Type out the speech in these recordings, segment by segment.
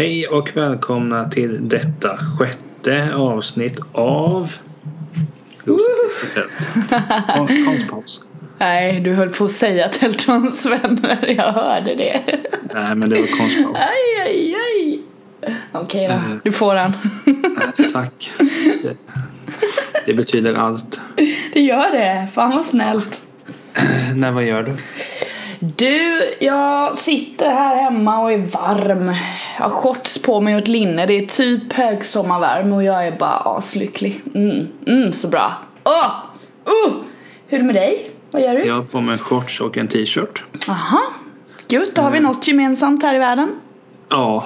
Hej och välkomna till detta sjätte avsnitt av Konstpaus. Nej, du höll på att säga Tältmans vänner. Jag hörde det. Nej men det var konstpaus. Aj, aj, aj. Okej då, Eh. du får den. Tack. Det, det betyder allt. Det gör det. Fan vad snällt. Nej vad gör du? Du, jag sitter här hemma och är varm. Jag har shorts på mig och ett linne. Det är typ högsommarvärme och jag är bara aslycklig. Mm, mm, så bra. Åh! Uh! Hur är det med dig? Vad gör du? Jag har på mig en shorts och en t-shirt. Aha. Gud, då har vi något gemensamt här i världen. Ja.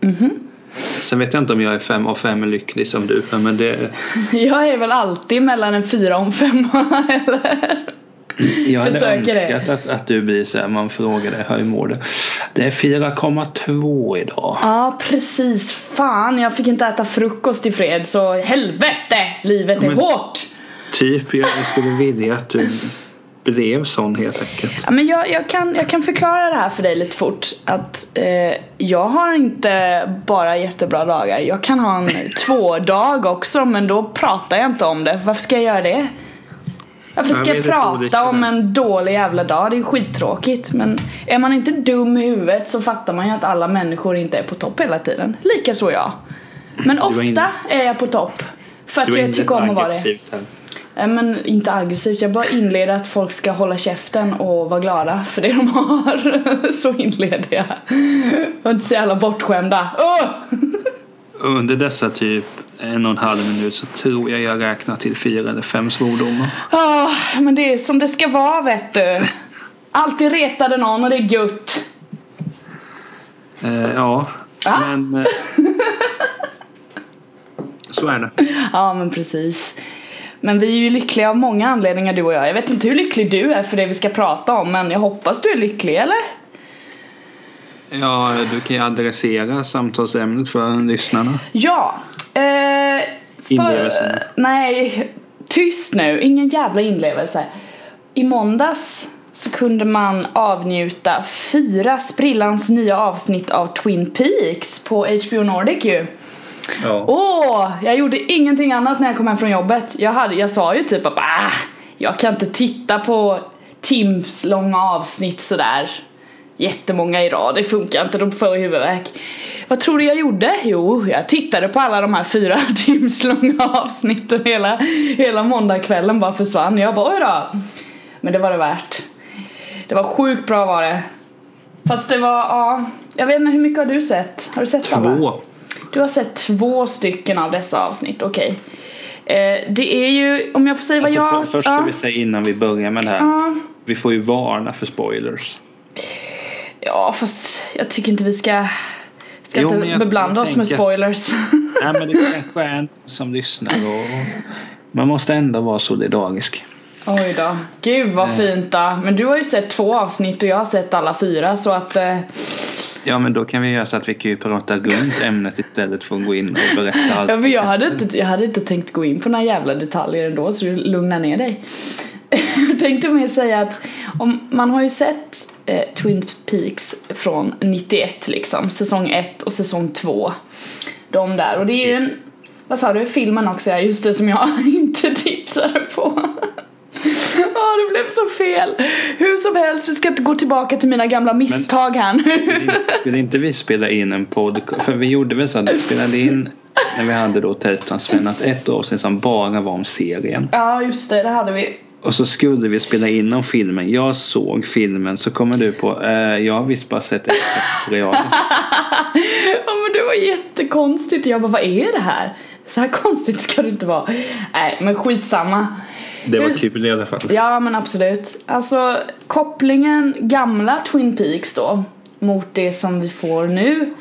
Mhm. Sen vet jag inte om jag är fem av fem lycklig som du men det Jag är väl alltid mellan en fyra och en femma eller? Jag hade Försöker det. önskat att, att du blir så här, man frågar dig hur mår du? Det är 4,2 idag. Ja precis, fan jag fick inte äta frukost i fred så helvete! Livet är Men- hårt! Typ, jag skulle vilja att du blev sån helt enkelt. Ja, men jag, jag, kan, jag kan förklara det här för dig lite fort att eh, jag har inte bara jättebra dagar Jag kan ha en två dag också men då pratar jag inte om det Varför ska jag göra det? Varför Jag ska jag olika prata om en dålig jävla dag? Det är skittråkigt men är man inte dum i huvudet så fattar man ju att alla människor inte är på topp hela tiden Likaså jag Men ofta är jag på topp För att jag tycker om att vara det här. Nej men inte aggressivt, jag bara inleder att folk ska hålla käften och vara glada för det de har. Så inleder jag. Och inte så jävla bortskämda. Åh! Under dessa typ en och en halv minut så tror jag jag räknar till fyra eller fem svordomar. Ah, men det är som det ska vara vet du. Alltid retade någon och det är gött. Eh, ja, Ah. men... Eh, så är det. Ja men precis. Men vi är ju lyckliga av många anledningar du och jag. Jag vet inte hur lycklig du är för det vi ska prata om men jag hoppas du är lycklig eller? Ja, du kan ju adressera samtalsämnet för lyssnarna. Ja. Eh, Inlevelsen. Nej, tyst nu. Ingen jävla inlevelse. I måndags så kunde man avnjuta fyra sprillans nya avsnitt av Twin Peaks på HBO Nordic ju. Ja. Åh, jag gjorde ingenting annat när jag kom hem från jobbet. Jag, hade, jag sa ju typ att ah, jag kan inte titta på Tims långa avsnitt sådär jättemånga i rad, det funkar inte, då får huvudvärk. Vad tror du jag gjorde? Jo, jag tittade på alla de här fyra Tims långa avsnitten hela, hela måndagskvällen bara försvann. Jag bara då. Men det var det värt. Det var sjukt bra var det. Fast det var, ja, jag vet inte hur mycket har du sett? Har du sett alla? Två. Du har sett två stycken av dessa avsnitt, okej. Eh, det är ju, om jag får säga Alltså, vad jag... för, först ska ja, vi säga innan vi börjar med det här. ja, Vi får ju varna för spoilers. Ja, fast jag tycker inte vi ska... Ska Jo, inte beblanda oss med spoilers. Nej men det kanske är en som lyssnar och man måste ändå vara solidarisk. Oj då. Gud vad fint då. Men du har ju sett två avsnitt och jag har sett alla fyra så att... Eh, Ja men då kan vi göra så att vi kan ju prata runt ämnet istället för att gå in och berätta allt. ja, men jag, hade inte, jag hade inte tänkt gå in på några jävla detaljer ändå så du lugnar ner dig. Jag tänkte mer säga att om, man har ju sett eh, Twin Peaks från 91 liksom, säsong 1 och säsong 2. De där och det är ju en, vad sa du, filmen också ja, just det som jag inte tittade på. Ja, det blev så fel. Hur som helst, vi ska inte gå tillbaka till mina gamla misstag här nu. Skulle inte vi spela in en podcast? För vi gjorde väl så att vi spelade in när vi hade då Tältlandsvänner ett avsnitt som bara var om serien. Ja, just det, det hade vi. Och så skulle vi spela in om filmen. Jag såg filmen så kommer du på eh, jag har visst bara sett ett material. ja men det var jättekonstigt. Jag bara, vad är det här? Så här konstigt ska det inte vara. Nej, men skitsamma. Det var kul i alla fall. Ja men absolut. Alltså kopplingen gamla Twin Peaks då mot det som vi får nu.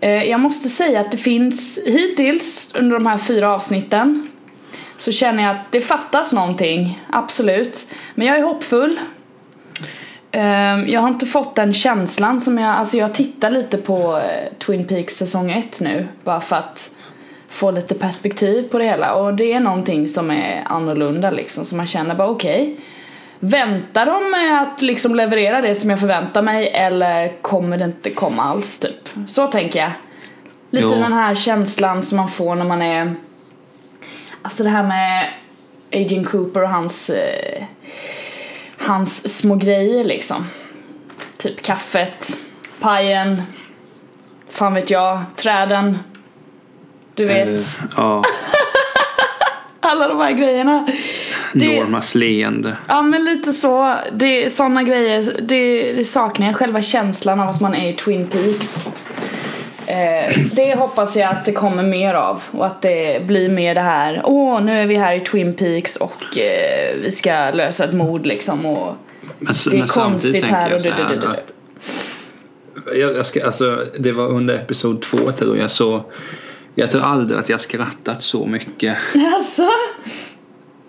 Eh, jag måste säga att det finns hittills under de här fyra avsnitten så känner jag att det fattas någonting, absolut. Men jag är hoppfull. Eh, jag har inte fått den känslan som jag, alltså jag tittar lite på eh, Twin Peaks säsong 1 nu bara för att få lite perspektiv på det hela och det är någonting som är annorlunda liksom så man känner bara okej Väntar de med att liksom leverera det som jag förväntar mig eller kommer det inte komma alls typ? Så tänker jag. Lite Jo. den här känslan som man får när man är Alltså det här med Agent Cooper och hans eh, Hans små grejer liksom. Typ kaffet, pajen, fan vet jag, träden. Du vet, Eller, ja, alla de här grejerna. Det- Normas leende. Ja men lite så, det är sådana grejer, det, det saknar jag, själva känslan av att man är i Twin Peaks. Eh, det hoppas jag att det kommer mer av och att det blir mer det här, åh nu är vi här i Twin Peaks och eh, vi ska lösa ett mord liksom och Men, det är men konstigt här och här det, det. att jag, jag ska, alltså, det var under episod två tror jag så jag tror aldrig att jag skrattat så mycket. Alltså?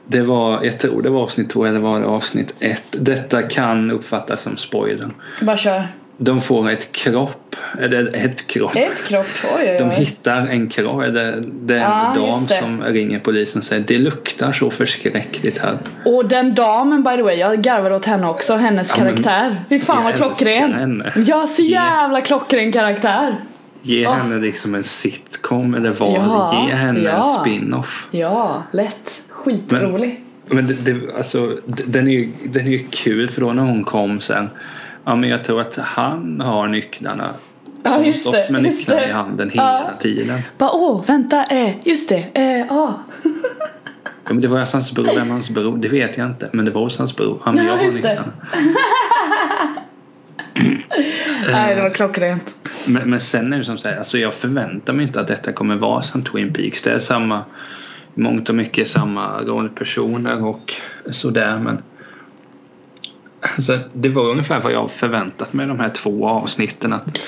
Det var, jag tror det var avsnitt två eller var det avsnitt ett. Detta kan uppfattas som spoiler. Bara kör. De får ett kropp, eller ett kropp. Ett kropp, oj oj De hittar en kropp, eller det är en Ja, dam som ringer polisen och säger det luktar så förskräckligt här. Och den damen by the way, jag garvar åt henne också, hennes Ja, men- karaktär. Fy fan vad klockren. henne. Ja, så jävla klockren karaktär. Ge Åh. henne liksom en sitcom eller vad. Ja, Ge henne ja. en spin-off. Ja, lätt. Skitrolig. Men det, det, alltså, den, är ju, den är ju kul för då när hon kom sen. Ja men jag tror att han har nycklarna. Ja, som just stått med just nycklarna det. i handen Ja. hela tiden. Bara åh, vänta, eh, just det, eh, ja. Ja, men det var alltså hans bror. Vem hans bror? Det vet jag inte. Men det var hos hans bror. Han Ja, jag har nycklarna. Nej, det var klockrent. Men, men sen är det som så här, alltså jag förväntar mig inte att detta kommer vara som Twin Peaks. Det är samma, mångt och mycket samma rollpersoner och sådär men alltså, det var ungefär vad jag förväntat mig de här två avsnitten att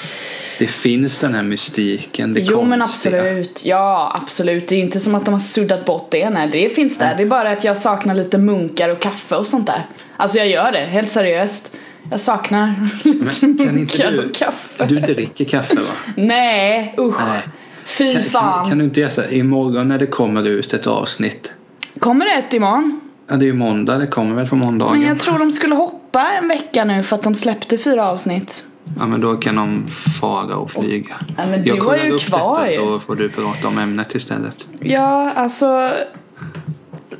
det finns den här mystiken, det Jo men konstiga. absolut, ja absolut. Det är inte som att de har suddat bort det, nej det finns där. Det är bara att jag saknar lite munkar och kaffe och sånt där. Alltså jag gör det, helt seriöst. Jag saknar lite Men munkar du, och kaffe. du dricker kaffe va? Nej, usch. Nej. Fy Kan, fan. kan, kan du inte göra så här, imorgon när det kommer ut ett avsnitt Kommer det ett imorgon? Ja det är ju måndag, det kommer väl på måndagen. Men jag tror de skulle hoppa en vecka nu för att de släppte fyra avsnitt. Ja men då kan de fara och flyga. Ja, men du jag kollar ju upp kvar detta så får du prata om ämnet istället. Ja, alltså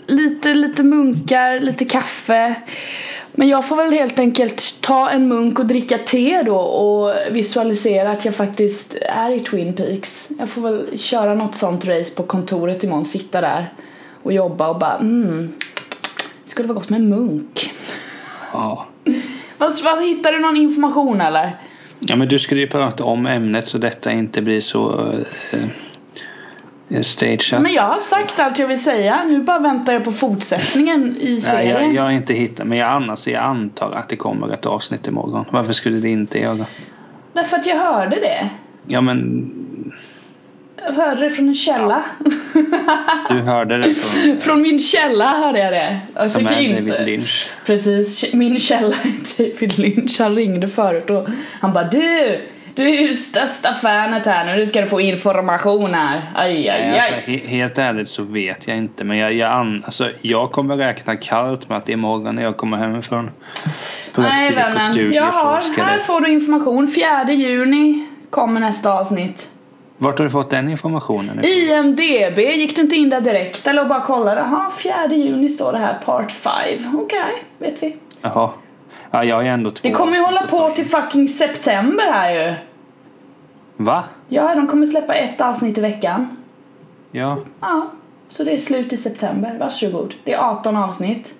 lite, lite munkar, lite kaffe. Men jag får väl helt enkelt ta en munk och dricka te då och visualisera att jag faktiskt är i Twin Peaks. Jag får väl köra något sånt race på kontoret imorgon, sitta där och jobba och bara mm, det skulle vara gott med en munk. Ja. Vad, hittar du någon information eller? ja men du skulle ju prata om ämnet så detta inte blir så uh, stageat. Men jag har sagt allt jag vill säga, nu bara väntar jag på fortsättningen i Nej, serien. jag, jag har inte hittat men jag annars jag antar att det kommer ett avsnitt imorgon. Varför skulle det inte göra? Därför att jag hörde det. Ja men hörde det från en källa. du hörde det från, Från min källa hörde jag det. Jag som är inte. David Lynch. Precis, min källa är David Lynch. Han ringde förut och han bara du, du är ju största fanet här nu, nu ska du få information här. Aj, aj, alltså, aj. he- helt ärligt så vet jag inte men jag, jag, an, alltså, jag kommer räkna kallt med att imorgon när jag kommer hemifrån Nej vännen, jag har, här får du information. 4 juni kommer nästa avsnitt. Vart har du fått den informationen? IMDB, gick du inte in där direkt eller bara kollade? Jaha, 4 juni står det här, part 5. Okej, vet vi. Jaha. Ja, jag är ändå två Det kommer ju hålla på till fucking september här ju. Va? Ja, de kommer släppa ett avsnitt i veckan. Ja, Ja, så det är slut i september. Varsågod. Det är 18 avsnitt.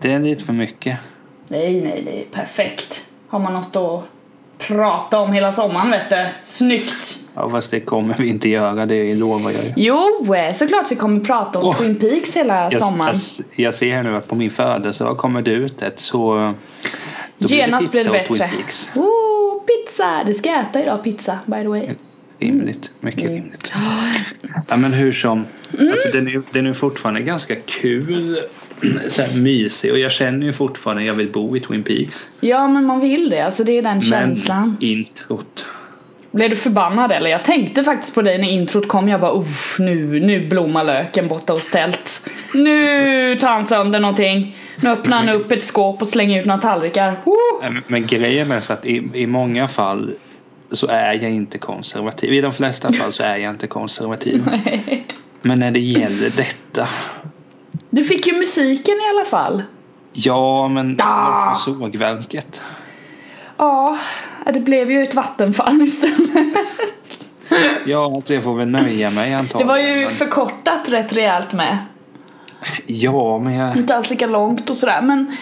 det är lite för mycket. Nej, nej, det är perfekt. Har man något att prata om hela sommaren vet du. Snyggt! Ja, fast det kommer vi inte göra, det lovar jag ju. Jo, eh, såklart vi kommer prata om Åh. Twin Peaks hela Jag, sommaren. jag, jag ser här nu att på min födelsedag kommer det ut ett så... blir Genast blir det pizza och bättre. Oh, pizza! Det ska jag äta idag, pizza, by the way. Rimligt, mycket Mm. rimligt. Ja men hur som. Alltså, den, är, den är fortfarande ganska kul. Så här mysig och jag känner ju fortfarande att jag vill bo i Twin Peaks. Ja, men man vill det. Alltså det är den Men känslan. introt. Blev du förbannad eller? Jag tänkte faktiskt på dig när introt kom. Jag bara uff, nu, nu blommar löken borta hos Tält. Nu tar han sönder någonting. Nu öppnar han upp ett skåp och slänger ut några tallrikar. Nej, men- Men grejen är så att i, i många fall så är jag inte konservativ. I de flesta fall så är jag inte konservativ. Men när det gäller detta. Du fick ju musiken i alla fall. Ja, men Ah. sågverket? Ja, det blev ju ett vattenfall istället. Ja, alltså jag får väl nöja mig Det antagligen. var ju förkortat rätt rejält med. Ja, men jag... Inte alls lika långt och sådär men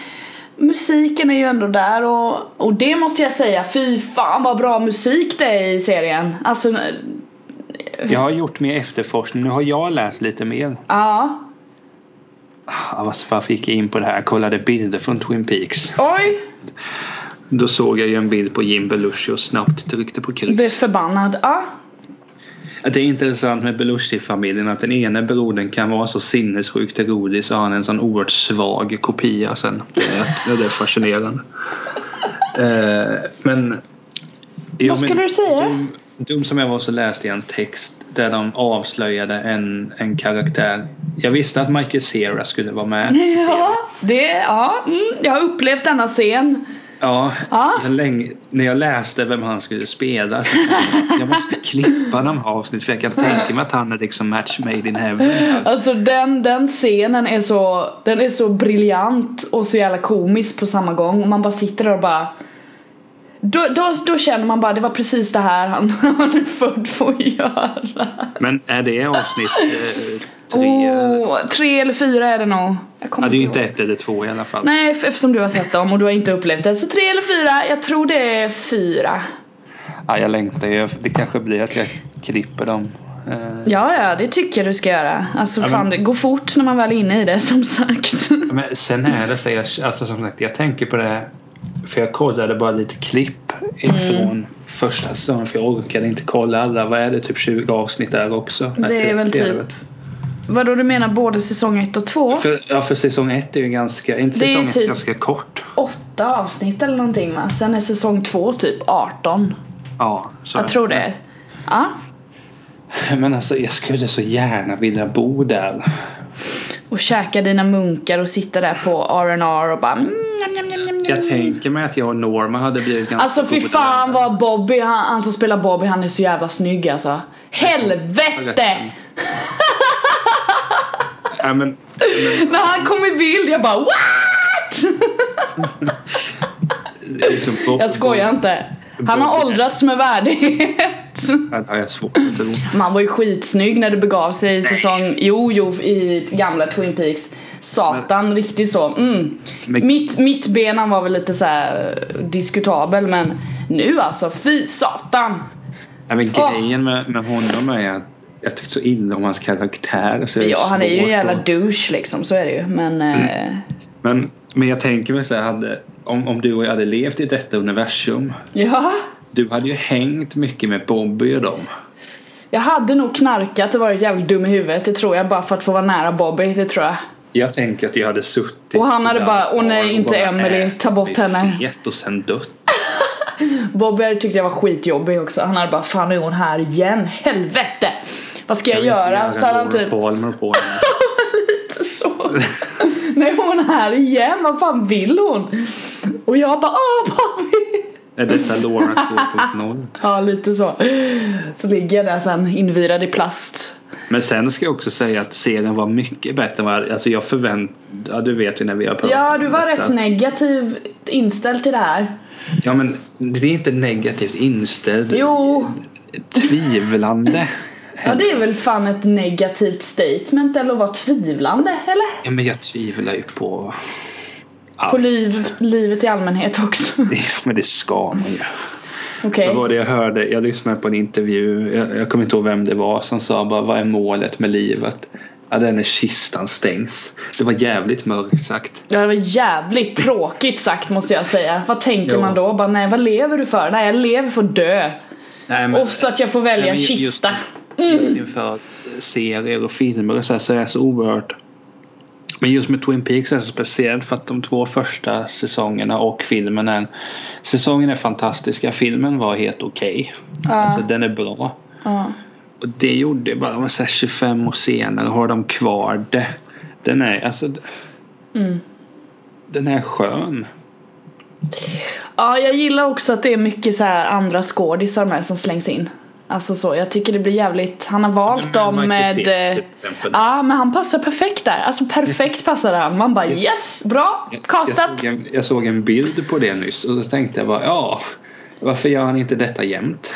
musiken är ju ändå där och, och det måste jag säga, fy fan vad bra musik det är i serien. Alltså, Jag har gjort mer efterforskning. Nu har jag läst lite mer. ja. Ah, vad- Varför gick jag in på det här? Jag kollade bilder från Twin Peaks. Oj! Då såg jag ju en bild på Jim Belushi och snabbt tryckte på Blev kryss. förbannad. Ja. Att Det är intressant med Belushi-familjen att den ene brodern kan vara så sinnessjukt rolig så har han en sån oerhört svag kopia sen. Det är, det är fascinerande. Eh, men... Vad skulle men du säga? Dum, dum som jag var så läste jag en text där de avslöjade en, en karaktär. Jag visste att Michael Cera skulle vara med. Ja, det, ja, mm, jag har upplevt denna scen. Ja, Ja. Länge, när jag läste vem han skulle spela så jag, jag måste klippa de här avsnitt för jag kan tänka mig att han är liksom match made in heaven. Alltså den, den scenen är så, den är så briljant och så jävla komisk på samma gång och man bara sitter där och bara då, då, då känner man bara det var precis det här han, han är född för att göra. Men är det avsnitt eh, tre? Oh, tre eller fyra är det nog. Ja, det är ju inte ett eller två i alla fall. Nej, eftersom du har sett dem och du har inte upplevt det. Så tre eller fyra, jag tror det är fyra. Ja, jag längtar ju. Det kanske blir att jag klipper dem. Eh, Ja, ja, det tycker jag du ska göra. Alltså Ja, fan, men- det går fort när man väl är inne i det som sagt. Men sen är det så jag, alltså som sagt, jag tänker på det. För jag kollade bara lite klipp ifrån första säsongen. För jag orkade inte kolla alla. Vad är det? Typ 20 avsnitt där också? Nej, Det är väl 30 typ Vadå du menar både säsong 1 och 2? För, ja, för säsong ett är ju ganska, inte Det säsong ett typ- ganska kort. Åtta avsnitt eller någonting va? Sen är säsong 2 typ 18. Ja, så Jag tror det. Ja. Men alltså jag skulle så gärna vilja bo där. Och käka dina munkar och sitta där på R&R och bara mm, njam, njam, njam, njam, njam. Jag tänker mig att jag och Norma hade blivit ganska Alltså fy fan vad Bobby, han, han som spelar Bobby han är så jävla snygg alltså. Helvete! Men, men, När han kom i bild jag bara what? liksom Bob- Jag skojar inte. Han har åldrats med värdighet. Ja, jag svårt. Man var ju skitsnygg när det begav sig i säsong, jo jo i gamla Twin Peaks. Satan, riktigt så. Mm. Men- Mitt, mitt benan var väl lite så här diskutabel men nu alltså, fy satan. Ja, men grejen med, med honom är att jag tyckte så illa om hans karaktär. Så Ja han är ju en jävla att- douche liksom, så är det ju. Men eh, men, men jag tänker mig så här, hade, om, om du och jag hade levt i detta universum. ja. Du hade ju hängt mycket med Bobby och dem. Jag hade nog knarkat och varit jävligt dum i huvudet, det tror jag. Bara för att få vara nära Bobby, det tror jag. Jag tänker att jag hade suttit Och han hade bara, "Åh nej, och inte Emily, ta bort henne." fet och sen dött. Bobby hade tyckt jag var skitjobbig också. Han hade bara, fan nu är hon här igen, helvete! Vad ska jag, göra? Så hade han typ Palmer på henne. så. Nu är hon här igen, vad fan vill hon? Och jag bara, åh Bobby! Är detta Laura 2.0? Ja, lite så. Så ligger jag där sen invirad i plast. Men sen ska jag också säga att serien var mycket bättre än vad alltså jag förväntade. Ja, du vet ju när vi har pratat Ja, du var rätt negativ inställd till det här. Ja, men det är inte negativt inställd. Jo. Tvivlande. Ja, det är väl fan ett negativt statement eller att vara tvivlande, eller? Ja, men jag tvivlar ju på... På liv, livet i allmänhet också. Men det ska man ju. Okej. Vad var det jag hörde? Jag lyssnade på en intervju. Jag, jag kommer inte ihåg vem det var som sa bara vad är målet med livet? Ja, det är när kistan stängs. Det var jävligt mörkt sagt. Ja, det var jävligt tråkigt sagt måste jag säga. Vad tänker Jo. man då? Bara, nej, vad lever du för? Nej, jag lever för att dö. Nej, men, Och så att jag får välja Nej, men ju- kista. Just inför serier och filmer och så, här, så är jag så oerhört Men just med Twin Peaks är det så speciellt för att de två första säsongerna och filmen är Säsongen är fantastiska, filmen var helt okej. Okay. Ja. Alltså den är bra. Ja. Och det gjorde bara, säger 25 år senare har de kvar det. Den är, alltså Mm. den är skön. Ja, jag gillar också att det är mycket så här andra skådisar med som slängs in. Alltså så, jag tycker det blir jävligt, han har valt dem Michael med Cera, eh, exempel. Ja men han passar perfekt där, alltså perfekt passar han. Man bara Yes. yes, bra, Jag- castat! Jag såg, en, jag såg en bild på det nyss och så tänkte jag bara ja varför gör han inte detta jämt?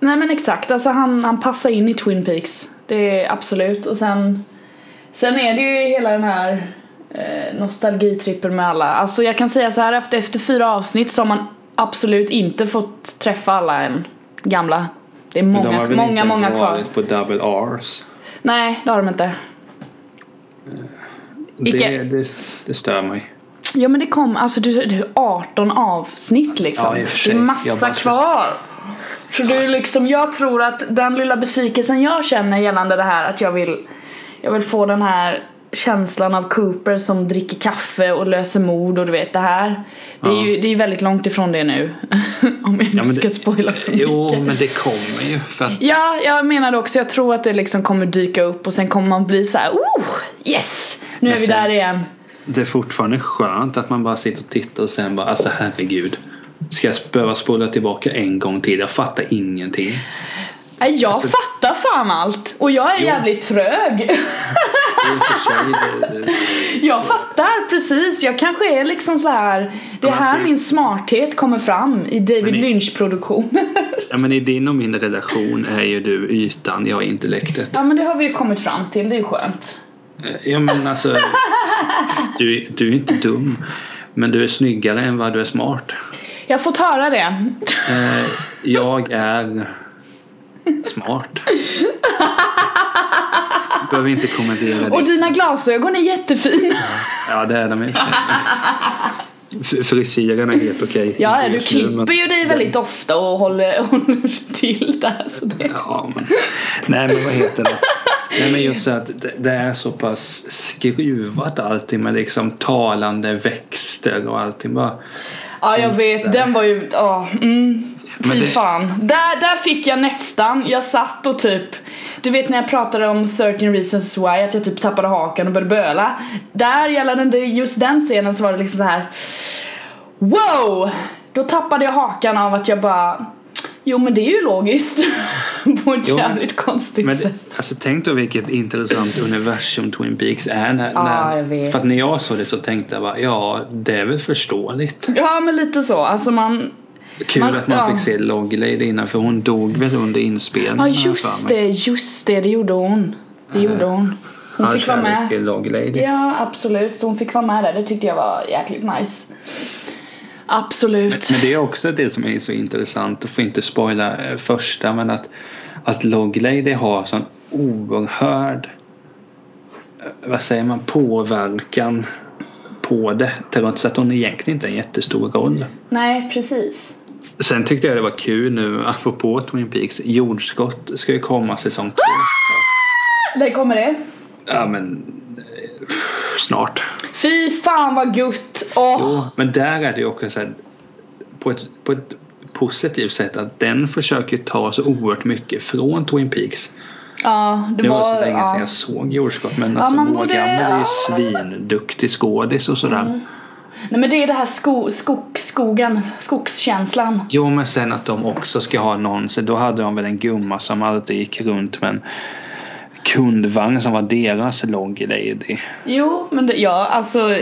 Nej men exakt, alltså han, han passar in i Twin Peaks. Det är absolut och sen Sen är det ju hela den här eh, nostalgitrippen med alla. Alltså jag kan säga så här efter, efter fyra avsnitt så har man absolut inte fått träffa alla än gamla. Det är Men många, de har väl många, inte ens många kvar. varit på double R's. Nej, det har de inte. Det, Icke. det, det stör mig. Ja men det kom, alltså du, du 18 avsnitt liksom. Ja, det är massa bara- kvar. Så det är liksom, jag tror att den lilla besvikelsen jag känner gällande det här att jag vill Jag vill få den här känslan av Cooper som dricker kaffe och löser mord och du vet det här Det är Ja. ju det är väldigt långt ifrån det nu Om jag inte men ska det- spoila för mycket Jo men det kommer ju för Ja, jag menade också, jag tror att det liksom kommer dyka upp och sen kommer man bli så här, oh yes! Nu är Men vi sen- där igen det är fortfarande skönt att man bara sitter och tittar och sen bara alltså herregud. Ska jag behöva spola tillbaka en gång till? Jag fattar ingenting. Jag Alltså- fattar fan allt och jag är Jo. jävligt trög. Jag fattar precis, jag kanske är liksom så här. Det är här min smarthet kommer fram i David i- Lynch produktioner. ja, men i din och min relation är ju du ytan, jag är intellektet. ja men det har vi ju kommit fram till, det är ju skönt. Ja men alltså du, du är inte dum. Men du är snyggare än vad du är smart. Jag har fått höra det. Eh, jag är smart. Behöver inte kommentera Och det. dina glasögon är jättefina. Ja det är de i och Frisyren är helt okej. Ja, Inte du nu, klipper men- ju dig väldigt ofta och håller, håller till där. Så det. Ja, men, nej men vad heter det? Nej men just så att det, är så pass skruvat allting med liksom talande växter och allting bara. Ja jag vet, den var ju, ja, mm, fy det- fan. Där, där fick jag nästan, jag satt och typ Du vet när jag pratade om 13 reasons why att jag typ tappade hakan och började böla Där gällande just den scenen så var det liksom så här. Wow! Då tappade jag hakan av att jag bara Jo men det är ju logiskt På ett Jo, men- jävligt konstigt Men sätt alltså tänk då vilket intressant universum Twin Peaks är. När, Ja, när, jag vet. För att när jag såg det så tänkte jag bara ja det är väl förståeligt. Ja men lite så, alltså man Kul Man- att man ja. fick se Loglady innan för hon dog väl under inspelningen. Ja för just det, just det, det gjorde hon Det gjorde hon Hon fick vara med till Loglady. Ja absolut, så hon fick vara med där, det tyckte jag var jäkligt nice Absolut Men det är också det som är så intressant och får inte spoila eh, första men att att Loglady har sån oerhörd eh, vad säger man påverkan på det trots att hon egentligen inte har en jättestor roll. Nej precis Sen tyckte jag det var kul nu apropå Twin Peaks jordskott ska ju komma säsong två. Där kommer det Ja men eh, snart. Fy fan vad gutt! Jo, men där är det ju också så här, på ett, på ett positivt sätt att den försöker ta så oerhört mycket från Twin Peaks. Ja, det Det var var... så länge sedan ja. jag såg jordskott men Ja, alltså vår borde- gamla är ju svinduktig skådis och sådär. Nej men det är det här sko, skog, skogen, skogskänslan Jo men sen att de också ska ha någon så då hade de väl en gumma som alltid gick runt med en kundvagn som var deras log lady. Jo men det, ja alltså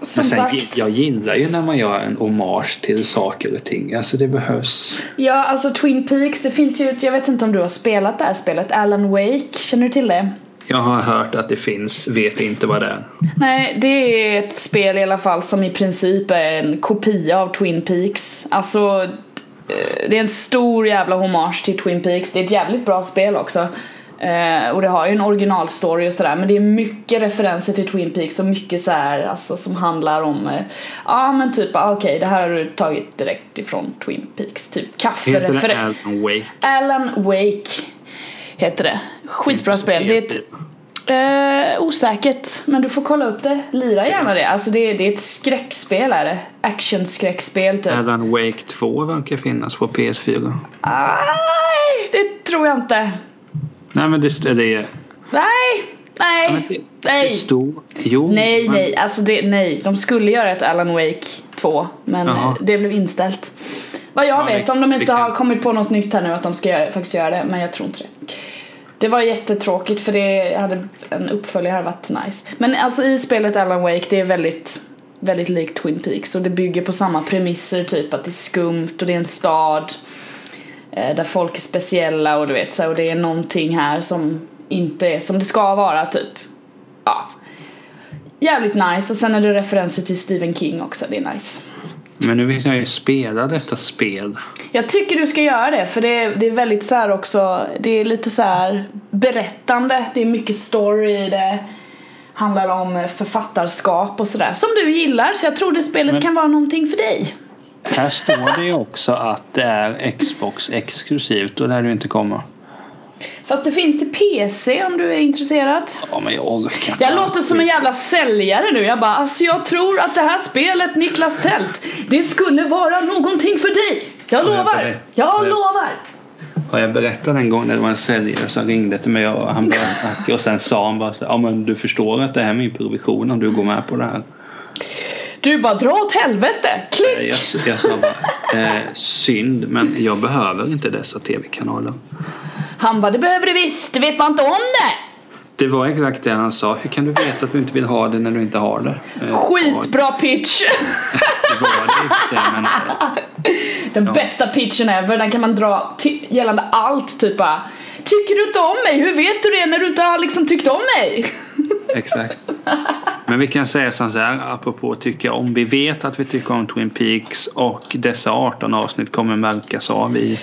Som sen, sagt jag gillar ju när man gör en hommage till saker och ting. Alltså det behövs. Ja alltså Twin Peaks, det finns ju ett, jag vet inte om du har spelat det här spelet, Alan Wake, känner du till det? Jag har hört att det finns, vet inte vad det är. Nej, det är ett spel i alla fall som i princip är en kopia av Twin Peaks. Alltså, eh, det är en stor jävla hommage till Twin Peaks. Det är ett jävligt bra spel också. Eh, och det har ju en originalstory och sådär men det är mycket referenser till Twin Peaks och mycket så här, alltså som handlar om eh, Ja men typ, ah, okej det här har du tagit direkt ifrån Twin Peaks Typ Heter det kaffereferens Alan Wake? Alan Wake heter det. Skitbra spel. Det är ett Eh, osäkert, men du får kolla upp det. Lira gärna det. Alltså det, det är ett skräckspel är det. Action-skräckspel typ. Alan Wake 2 verkar finnas på PS4. Nej, det tror jag inte. Nej men det, det är... Nej, men nej, det, nej. står... Jo. Nej, men, nej, alltså det, nej. De skulle göra ett Alan Wake 2, men Jaha. eh, det blev inställt. Vad jag Ja, vet, det- om de inte kan- har kommit på något nytt här nu att de ska göra, faktiskt göra det, men jag tror inte det. Det var jättetråkigt för det hade en uppföljare hade varit nice. Men alltså i spelet Alan Wake, det är väldigt, väldigt likt Twin Peaks och det bygger på samma premisser, typ att det är skumt och det är en stad där folk är speciella och du vet så och det är någonting här som inte är som det ska vara typ. Ja. Jävligt nice och sen är det referenser till Stephen King också, det är nice. men nu vill jag ju spela detta spel. Jag tycker du ska göra det för det är, det är väldigt så här också, det är lite så här berättande, det är mycket story i det. Handlar om författarskap och sådär som du gillar så jag tror det spelet Men- kan vara någonting för dig. Här står det ju också att det är Xbox exklusivt och det lär du inte komma. Fast det finns till PC om du är intresserad. Ja men jag inte. Jag låter som en jävla säljare nu. Jag bara, alltså jag tror att det här spelet Niklas Tält, det skulle vara någonting för dig. Jag lovar. Jag Ja, jag- lovar. Har jag berättat en gång när det var en säljare som ringde till mig och han började snacka och sen sa han bara så ja men du förstår att det här är min provision om du går med på det här. Du bara, dra åt helvete. Eh, Klick. Jag, jag sa bara, eh, synd men jag behöver inte dessa tv-kanaler. Han bara, det behöver du visst. Det vet man inte om det. Det var exakt det han sa. Hur kan du veta att du inte vill ha det när du inte har det? Eh, Skitbra pitch. Det var det i sig, men eh, Den Ja. bästa pitchen ever. Den kan man dra gällande allt. Typ bara, tycker du inte om mig? Hur vet du det när du inte har liksom tyckt om mig? exakt. Men vi kan säga som så här apropå tycka om. Vi vet att vi tycker om Twin Peaks och dessa 18 avsnitt kommer märkas av i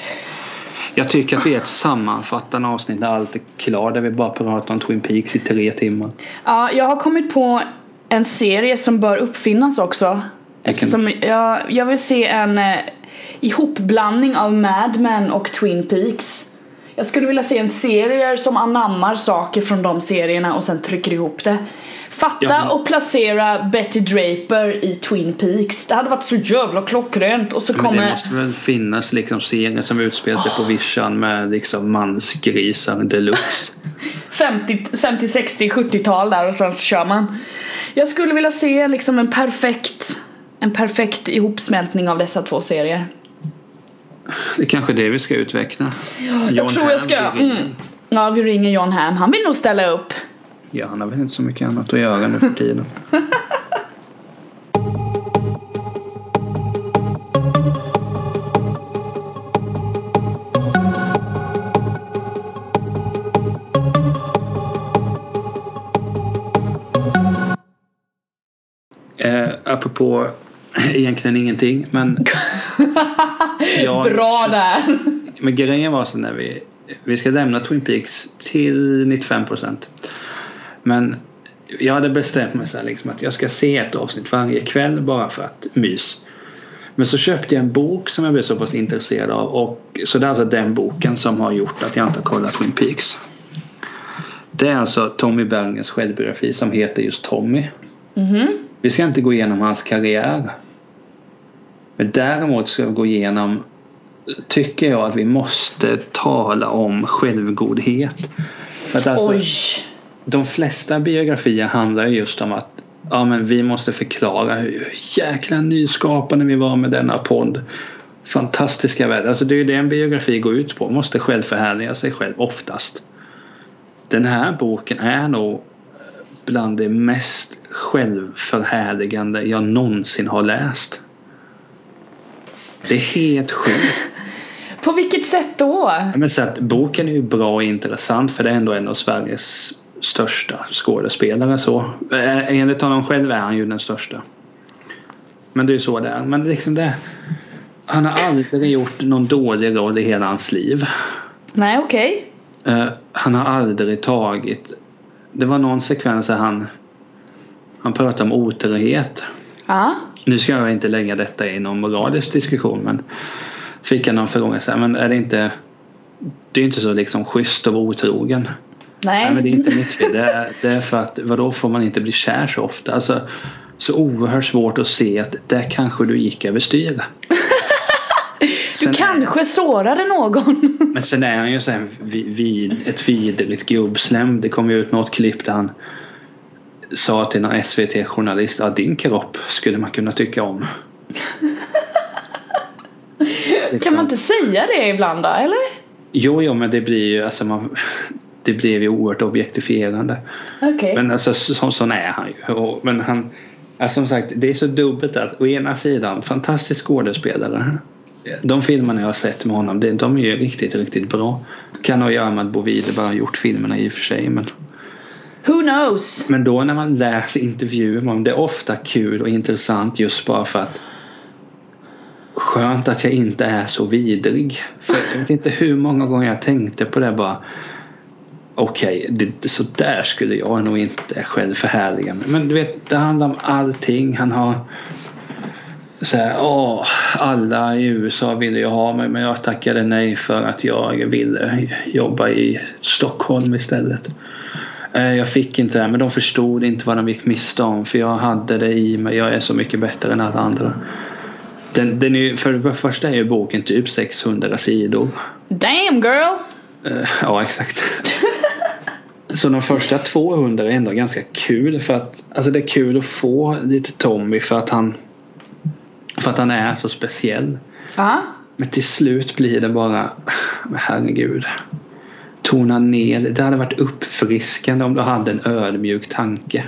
jag tycker att vi är ett sammanfattande avsnitt där allt är klart. Där vi bara pratar om Twin Peaks i tre timmar. Ja, jag har kommit på en serie som bör uppfinnas också. Eftersom jag, jag vill se en eh, ihopblandning av Mad Men och Twin Peaks. Jag skulle vilja se en serie som anammar saker från de serierna och sen trycker ihop det. Fatta Ja. och placera Betty Draper i Twin Peaks. Det hade varit så jävla klockrent och så Men kommer... det måste väl finnas liksom serier som utspelar sig på vischan med liksom mansgrisar deluxe. 50, 50, 60, 70-tal där och sen så kör man. Jag skulle vilja se liksom en perfekt en perfekt ihopsmältning av dessa två serier. Det är kanske det vi ska utveckla. jag John tror jag ska. Mm. Ja, vi ringer John Hamm. Han vill nog ställa upp. Ja, han har väl inte så mycket annat att göra nu för tiden. Eh, apropå egentligen ingenting men Ja, Bra där. Men grejen var så när vi Vi ska lämna Twin Peaks till 95% Men Jag hade bestämt mig så här liksom att jag ska se ett avsnitt varje kväll bara för att mys Men så köpte jag en bok som jag blev så pass intresserad av och Så det är alltså den boken som har gjort att jag inte har kollat Twin Peaks Det är alltså Tommy Bergens självbiografi som heter just Tommy Mhm. vi ska inte gå igenom hans karriär. Men däremot ska vi gå igenom tycker jag att vi måste tala om självgodhet. Att alltså, Oj. de flesta biografier handlar ju just om att ja, men vi måste förklara hur jäkla nyskapande vi var med denna podd. Fantastiska värld. Alltså det är ju det en biografi går ut på. Måste självförhärliga sig själv oftast. Den här boken är nog bland det mest självförhärligande jag någonsin har läst. Det är helt sjukt. På vilket sätt då? Men så att boken är ju bra och intressant för det är ändå en av Sveriges största skådespelare så. Eh, Enligt honom själv är han ju den största. Men det är ju så det är. Men liksom det. Han har aldrig gjort någon dålig roll i hela hans liv. Nej, okej. Eh, han har aldrig tagit Det var någon sekvens där han Han pratade om otrohet. Ja. Nu ska jag inte lägga detta i någon moralisk diskussion men Fick jag någon fråga så här, men är det inte Det är inte så liksom schysst att vara otrogen. Nej. Nej men det är inte mitt fel. Det är, det är för att vadå får man inte bli kär så ofta? Alltså, så oerhört svårt att se att där kanske du gick överstyr. Du kanske sårade någon. Men sen är han ju så här vid, vid ett vidrigt gubbslem. Det kom ju ut något klipp där han sa till någon SVT-journalist att din kropp skulle man kunna tycka om. Kan man inte säga det ibland då, eller? Jo, jo, men det blir ju alltså man, det blir ju oerhört objektifierande. Okej. Men alltså så, sån är han ju. Och, men han, alltså, som sagt, det är så dubbelt att å ena sidan fantastisk skådespelare. De filmerna jag har sett med honom, de är ju riktigt, riktigt bra. Kan ha att göra med att Bovide bara har gjort filmerna i och för sig. Men, Who knows? men då när man läser intervjuer med honom, det är ofta kul och intressant just bara för att Skönt att jag inte är så vidrig. För jag vet inte hur många gånger jag tänkte på det bara. Okej, okay, så där skulle jag nog inte själv förhärliga mig. Men du vet, det handlar om allting. Han har så här, åh, alla i USA ville ju ha mig men jag tackade nej för att jag ville jobba i Stockholm istället. Eh, Jag fick inte det men de förstod inte vad de gick miste om för jag hade det i mig. Jag är så mycket bättre än alla andra. Den, den är, för det första är ju boken typ 600 sidor. Damn girl! Eh, Ja, exakt. Så de första 200 är ändå ganska kul för att alltså det är kul att få lite Tommy för att han för att han är så speciell. Ja. Men till slut blir det bara herregud. Tona ner det. Hade varit uppfriskande om du hade en ödmjuk tanke.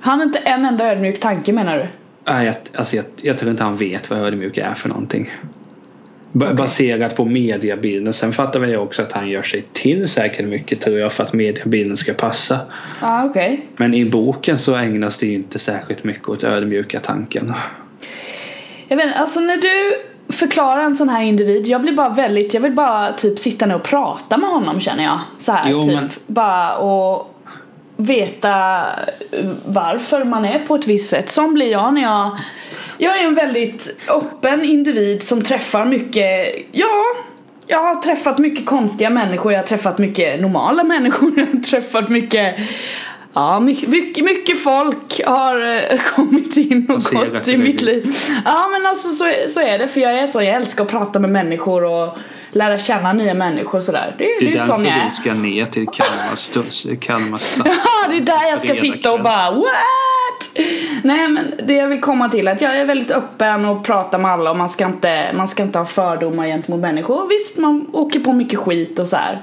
Han har inte en enda ödmjuk tanke menar du? Nej, jag, alltså jag, jag tror inte han vet vad ödmjuk är för någonting. B- Baserat på mediebilden. Sen fattar väl jag också att han gör sig till säkert mycket tror jag för att mediebilden ska passa. Ja, okej. Men i boken så ägnas det inte särskilt mycket åt ödmjuka tanken. Jag vet alltså när du förklarar en sån här individ, jag blir bara väldigt, jag vill bara typ sitta ner och prata med honom känner jag. Så här Jo, typ. men- Bara och veta varför man är på ett visst sätt. Som blir jag när jag Jag är en väldigt öppen individ som träffar mycket, ja jag har träffat mycket konstiga människor, jag har träffat mycket normala människor, jag har träffat mycket Ja, mycket, mycket, mycket folk har eh, kommit in och gått i mitt liv. Ja men alltså så, så är det för jag är så, jag älskar att prata med människor och lära känna nya människor och sådär. Det, Det det är ju sån jag är. vi ska ner till Kalmar stad. Ja, det är där jag ska sitta och bara what? Nej men det jag vill komma till är att jag är väldigt öppen och pratar med alla och man ska inte, man ska inte ha fördomar gentemot människor. Visst, man åker på mycket skit och så här.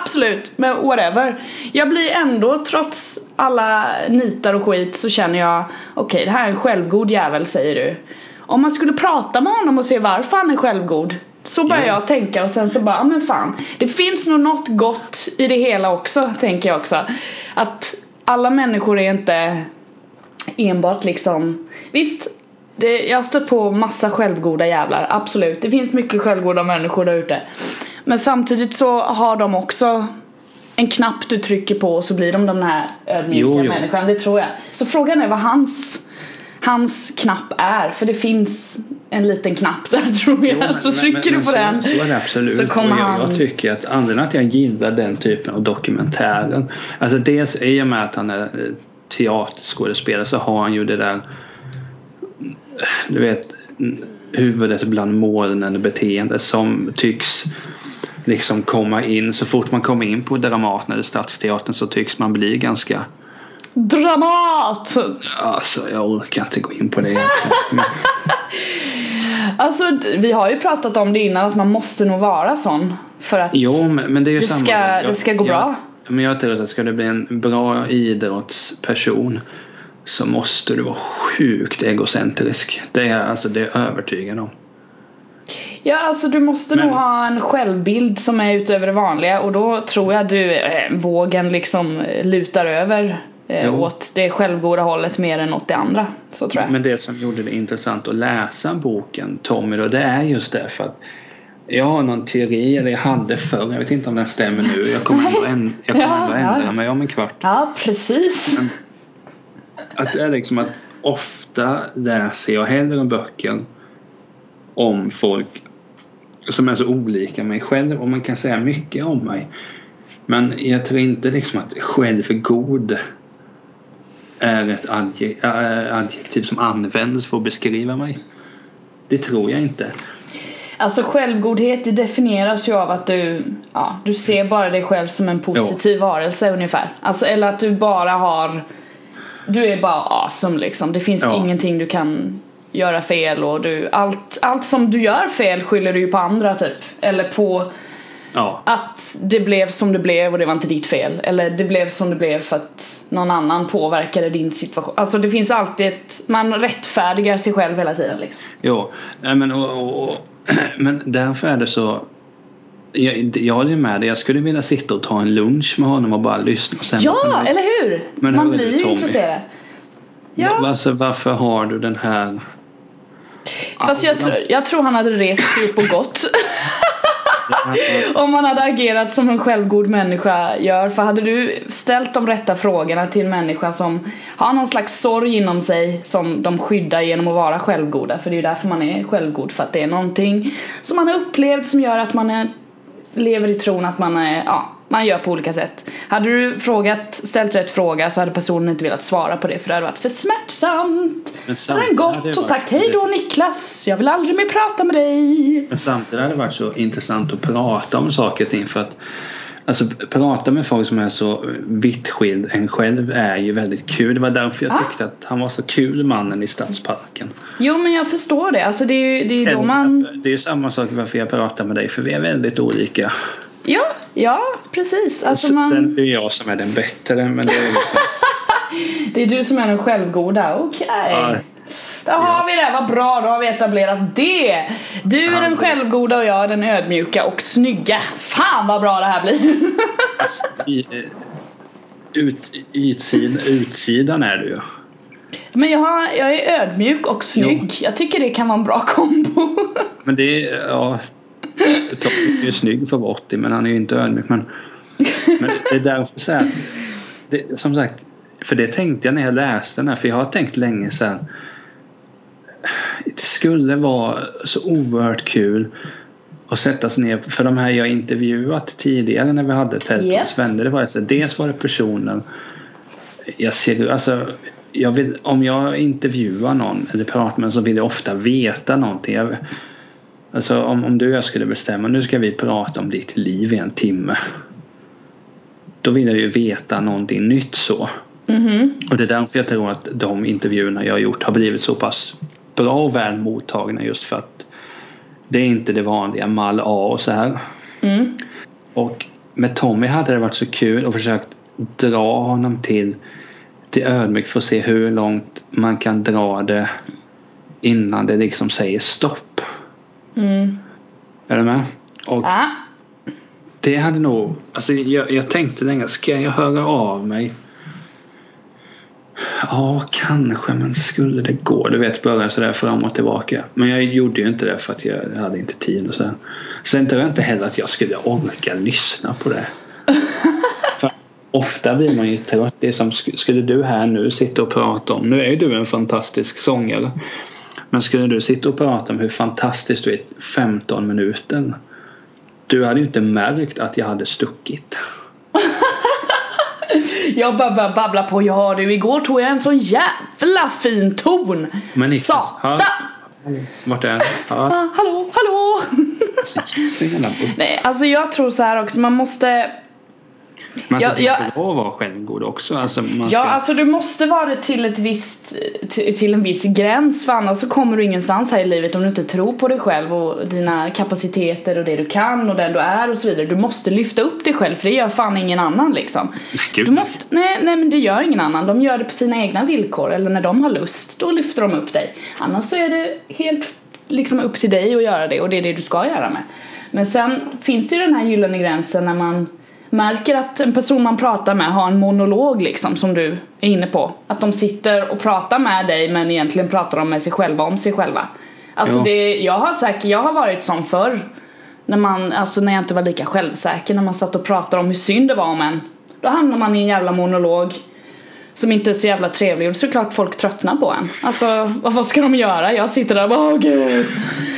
Absolut, men whatever. Jag blir ändå, trots alla nitar och skit så känner jag Okej, det här är en självgod jävel säger du. Om man skulle prata med honom och se varför han är självgod så börjar Ja. jag tänka och sen så bara, ja men fan Det finns nog något gott i det hela också, tänker jag också Att alla människor är inte enbart liksom Visst, det, jag har stött på massa självgoda jävlar, absolut Det finns mycket självgoda människor där ute Men samtidigt så har de också en knapp du trycker på och så blir de den här ödmjuka Jo, jo. människan, det tror jag Så frågan är vad hans Hans knapp är, för det finns en liten knapp där tror jag, Jo, men- så trycker men du på så, den Så är det absolut. så kommer jag, han- jag tycker att anledningen att jag gillar den typen av dokumentären. Alltså dels i och med att han är eh, teaterskådespelare så har han ju det där du vet huvudet bland molnen beteende som tycks liksom komma in så fort man kommer in på Dramaten eller Stadsteatern så tycks man bli ganska Dramat! Alltså jag orkar inte gå in på det Alltså vi har ju pratat om det innan att man måste nog vara sån För att Jo, men, men det är ju det samma. ska, Jag- det ska gå jag, bra Men jag tror att ska du bli en bra idrottsperson så måste du vara sjukt egocentrisk. Det är, alltså, det är jag övertygad om. Ja alltså du måste Men- nog ha en självbild som är utöver det vanliga och då tror jag du eh, vågen liksom eh, lutar över eh, åt det självgoda hållet mer än åt det andra. Så tror jag. Men det som gjorde det intressant att läsa boken Tommy då, det är just det för att jag har någon teori, eller jag hade förr, jag vet inte om den stämmer nu. Jag kommer ändå, änd- jag kommer ändå ändra mig om en kvart. Ja precis. Att det är liksom att ofta läser jag hellre böcker om folk som är så olika mig själv och man kan säga mycket om mig. Men jag tror inte liksom att självgod är ett äh, adjektiv som används för att beskriva mig. Det tror jag inte. Alltså självgodhet det definieras ju av att du, ja, du ser bara dig själv som en positiv jo. varelse ungefär. Alltså, eller att du bara har Du är bara awesome liksom. Det finns ja. ingenting du kan göra fel och du, allt, allt som du gör fel skyller du ju på andra typ. Eller på Ja. Att det blev som det blev och det var inte ditt fel. Eller det blev som det blev för att någon annan påverkade din situation. Alltså det finns alltid ett, man rättfärdigar sig själv hela tiden liksom. Jo, men, och, och, och, men därför är det så jag, jag håller med dig. Jag skulle vilja sitta och ta en lunch med honom och bara lyssna. Och sen ja, eller hur? Men Man blir ju intresserad. Ja. Alltså, varför har du den här... Fast jag, tr jag tror han hade rest sig upp och gått. Om man hade agerat som en självgod människa gör. För hade du ställt de rätta frågorna till en människa som har någon slags sorg inom sig som de skyddar genom att vara självgoda. För det är ju därför man är självgod. För att det är någonting som man har upplevt som gör att man är, lever i tron att man är, ja, man gör på olika sätt. Hade du frågat, ställt rätt fråga så hade personen inte velat svara på det för det hade varit för smärtsamt. Men hade den gått och sagt hej då Niklas, jag vill aldrig mer prata med dig. Men samtidigt hade det varit så intressant att prata om saker och ting för att Alltså prata med folk som är så vitt skild en själv är ju väldigt kul. Det var därför jag ah. tyckte att han var så kul mannen i Stadsparken. Jo men jag förstår det. Alltså det är ju det är då man... Alltså, det är ju samma sak varför jag pratar med dig för vi är väldigt olika. Ja, ja precis. Alltså man... Sen är det jag som är den bättre men det är liksom... Det är du som är den självgoda, okej. Okay. Där har vi det, vad bra, då har vi etablerat det! Du är den självgoda och jag är den ödmjuka och snygga. Fan vad bra det här blir! Alltså, eh, ut, utsidan, utsidan är du ju. Men jag, har, jag är ödmjuk och snygg. Jo. Jag tycker det kan vara en bra kombo. Men det är, ja, Tommy är ju snygg för att vara 80 men han är ju inte ödmjuk. Men, men det är därför så här, det, Som sagt, för det tänkte jag när jag läste den här. För jag har tänkt länge så här, Det skulle vara så oerhört kul att sätta sig ner. För de här jag intervjuat tidigare när vi hade Tältons yeah. vänner. Det var så, dels var det personer jag ser, alltså, jag vill, om jag intervjuar någon eller pratar med någon så vill jag ofta veta någonting. Jag, Alltså om, om du och jag skulle bestämma nu ska vi prata om ditt liv i en timme. Då vill jag ju veta någonting nytt så. Mm -hmm. Och det är därför jag tror att de intervjuerna jag har gjort har blivit så pass bra och väl mottagna just för att det är inte det vanliga mall A och så här. Mm. Och med Tommy hade det varit så kul att försökt dra honom till till ödmjukt för att se hur långt man kan dra det innan det liksom säger stopp. Mm. Är du med? Och ja. Det hade nog, alltså jag, jag tänkte länge, ska jag höra av mig? Ja, kanske, men skulle det gå? Du vet, börja sådär fram och tillbaka. Men jag gjorde ju inte det för att jag hade inte tid och så. Sen tror jag inte heller att jag skulle orka lyssna på det. ofta blir man ju trött. Det är som, skulle du här nu sitta och prata om, nu är ju du en fantastisk sångare. Men skulle du sitta och prata om hur fantastiskt du är 15 minuter. Du hade ju inte märkt att jag hade stuckit. jag bara babblar på. Ja du, igår tog jag en sån jävla fin ton. Men Niklas, Satan! Vart är ja. ah, Hallå, hallå! Nej, alltså jag tror så här också. Man måste men alltså, ja, det ska ja, vara självgod också. Alltså, ska... Ja, alltså du måste vara det till, ett visst, till, till, en viss gräns för annars så kommer du ingenstans här i livet om du inte tror på dig själv och dina kapaciteter och det du kan och den du är och så vidare. Du måste lyfta upp dig själv för det gör fan ingen annan liksom. Gud, du måste, nej, nej men det gör ingen annan. De gör det på sina egna villkor eller när de har lust då lyfter de upp dig. Annars så är det helt liksom upp till dig att göra det och det är det du ska göra med. Men sen finns det ju den här gyllene gränsen när man märker att en person man pratar med har en monolog liksom som du är inne på. Att de sitter och pratar med dig men egentligen pratar de med sig själva om sig själva. Alltså ja. det, jag har säkert, jag har varit sån förr. När man, alltså när jag inte var lika självsäker, när man satt och pratade om hur synd det var om en. Då hamnar man i en jävla monolog som inte är så jävla trevlig och såklart folk tröttnar på en. Alltså vad ska de göra? Jag sitter där och bara åh gud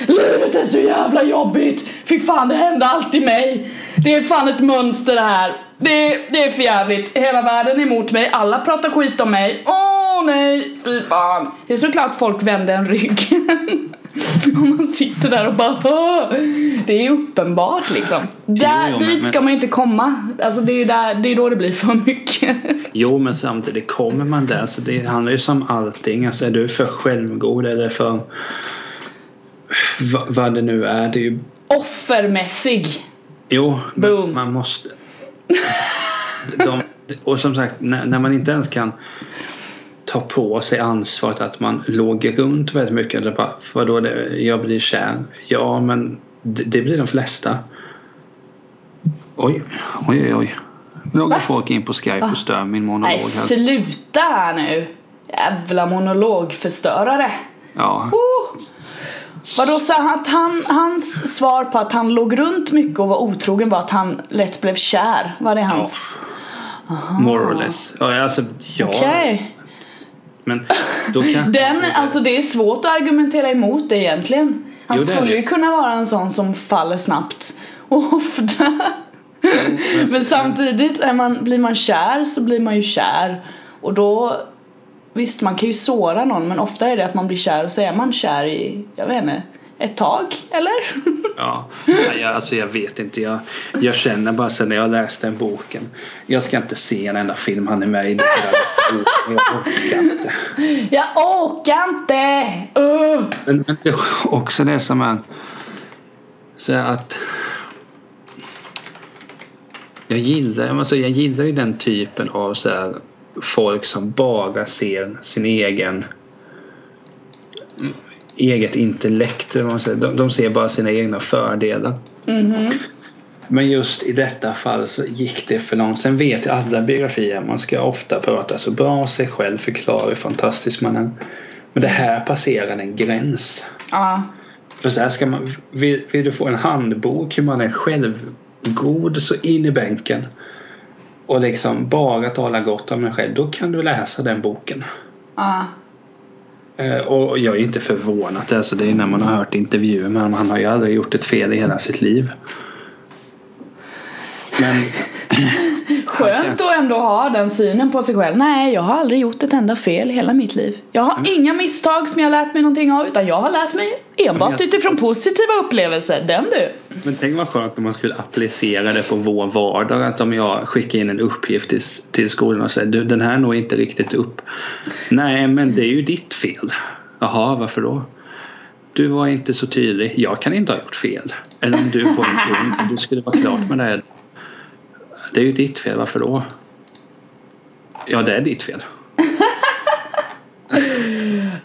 Livet är så jävla jobbigt! Fy fan det hände alltid mig! Det är fan ett mönster det här! Det, det är för jävligt. Hela världen är emot mig. Alla pratar skit om mig. Åh nej, fy fan. Det är såklart folk vänder en rygg. Om man sitter där och bara Åh! Det är uppenbart liksom. Där, jo, men- dit ska man ju inte komma. Alltså det är ju där, det är då det blir för mycket. Jo men samtidigt kommer man där så det handlar ju som allting. Alltså är du för självgod eller för vad, det nu är. Det är ju Offermässig. Jo, Boom. man måste. De, och som sagt, när, när man inte ens kan ta på sig ansvaret att man låg runt väldigt mycket. Eller bara, vadå, det, jag blir kär. Ja, men det, det blir de flesta. Oj, oj, oj. oj. Några Va? folk in på Skype och stör min monolog Nej sluta här nu. Jävla monologförstörare. Ja, Oh. Vadå han att han, hans svar på att han låg runt mycket och var otrogen var att han lätt blev kär? Var det hans? more or less. Ja, alltså, ja. Okej. Men då kan... Den, alltså det är svårt att argumentera emot det egentligen. Han Jo, skulle ju kunna vara en sån som faller snabbt och ofta. Men samtidigt är man, blir man kär så blir man ju kär. Och då Visst man kan ju såra någon men ofta är det att man blir kär och så är man kär i, jag vet inte, ett tag eller? Ja, jag, alltså jag vet inte. Jag, jag känner bara sen när jag läste den boken. Jag ska inte se en enda film han är med i. Jag orkar inte. Jag orkar inte! Ugh. Men, men det är också det som är så att jag gillar, alltså jag gillar ju den typen av så här, folk som bara ser sin egen eget intellekt. De, de ser bara sina egna fördelar. Mhm. Men just i detta fall så gick det för långt. Sen vet jag alla biografier man ska ofta prata så bra om sig själv, förklara hur fantastisk man är. Men det här passerar en gräns. Ja. För så här ska man, vill, vill du få en handbok hur man är självgod så in i bänken och liksom bara tala gott om en själv, då kan du läsa den boken. Ja. Eh, och jag är inte förvånad, alltså det är när man har hört intervjuer med honom. Han har ju aldrig gjort ett fel i hela sitt liv. Men Skönt att ändå ha den synen på sig själv. Nej, jag har aldrig gjort ett enda fel i hela mitt liv. Jag har Mm. inga misstag som jag har lärt mig någonting av utan jag har lärt mig enbart jag- utifrån positiva upplevelser. Den du. Men tänk vad skönt om man skulle applicera det på vår vardag. Att om jag skickar in en uppgift till, till skolan och säger du den här når inte riktigt upp. Nej men det är ju ditt fel. Jaha varför då? Du var inte så tydlig. Jag kan inte ha gjort fel. Eller om du får en och du skulle vara klart med det här. Det är ju ditt fel. Varför då? Ja det är ditt fel.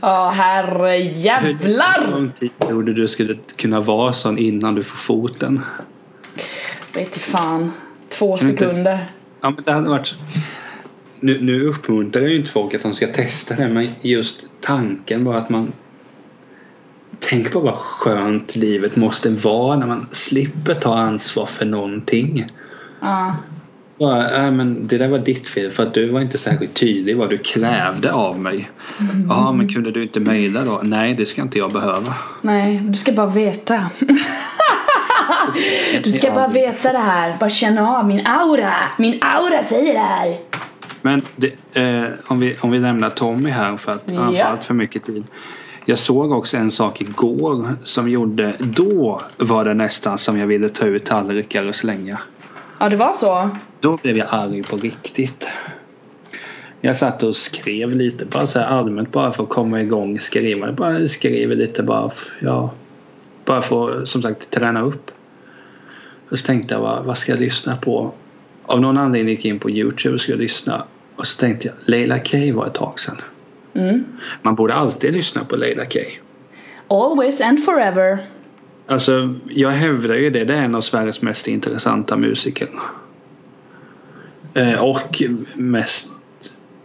Ja, herre Hur jävlar! lång tid trodde du skulle kunna vara sån innan du får foten? Vet fan. Två sekunder. Ja men det hade varit nu, nu uppmuntrar jag ju inte folk att de ska testa det men just tanken bara att man Tänk på vad skönt livet måste vara när man slipper ta ansvar för någonting. Ja. Bara, äh, men det där var ditt fel för att du var inte särskilt tydlig vad du krävde av mig. Ja men kunde du inte mejla då? Nej det ska inte jag behöva. Nej, du ska bara veta. du ska bara veta det här. Bara känna av min aura. Min aura säger det här. Men det, eh, om, vi, om vi lämnar Tommy här för att han får Ja. allt för mycket tid. Jag såg också en sak igår som gjorde, då var det nästan som jag ville ta ut tallrikar och slänga. Ja, det var så. Då blev jag arg på riktigt. Jag satt och skrev lite bara så allmänt bara för att komma igång skriva. Bara skrev lite bara, ja. Bara för att som sagt träna upp. Och så tänkte jag vad, vad ska jag lyssna på? Av någon anledning gick jag in på Youtube och skulle lyssna. Och så tänkte jag Leila K var ett tag sedan. Mm. Man borde alltid lyssna på Leila K. Always and forever. Alltså jag hävdar ju det. Det är en av Sveriges mest intressanta musiker. Eh, och mest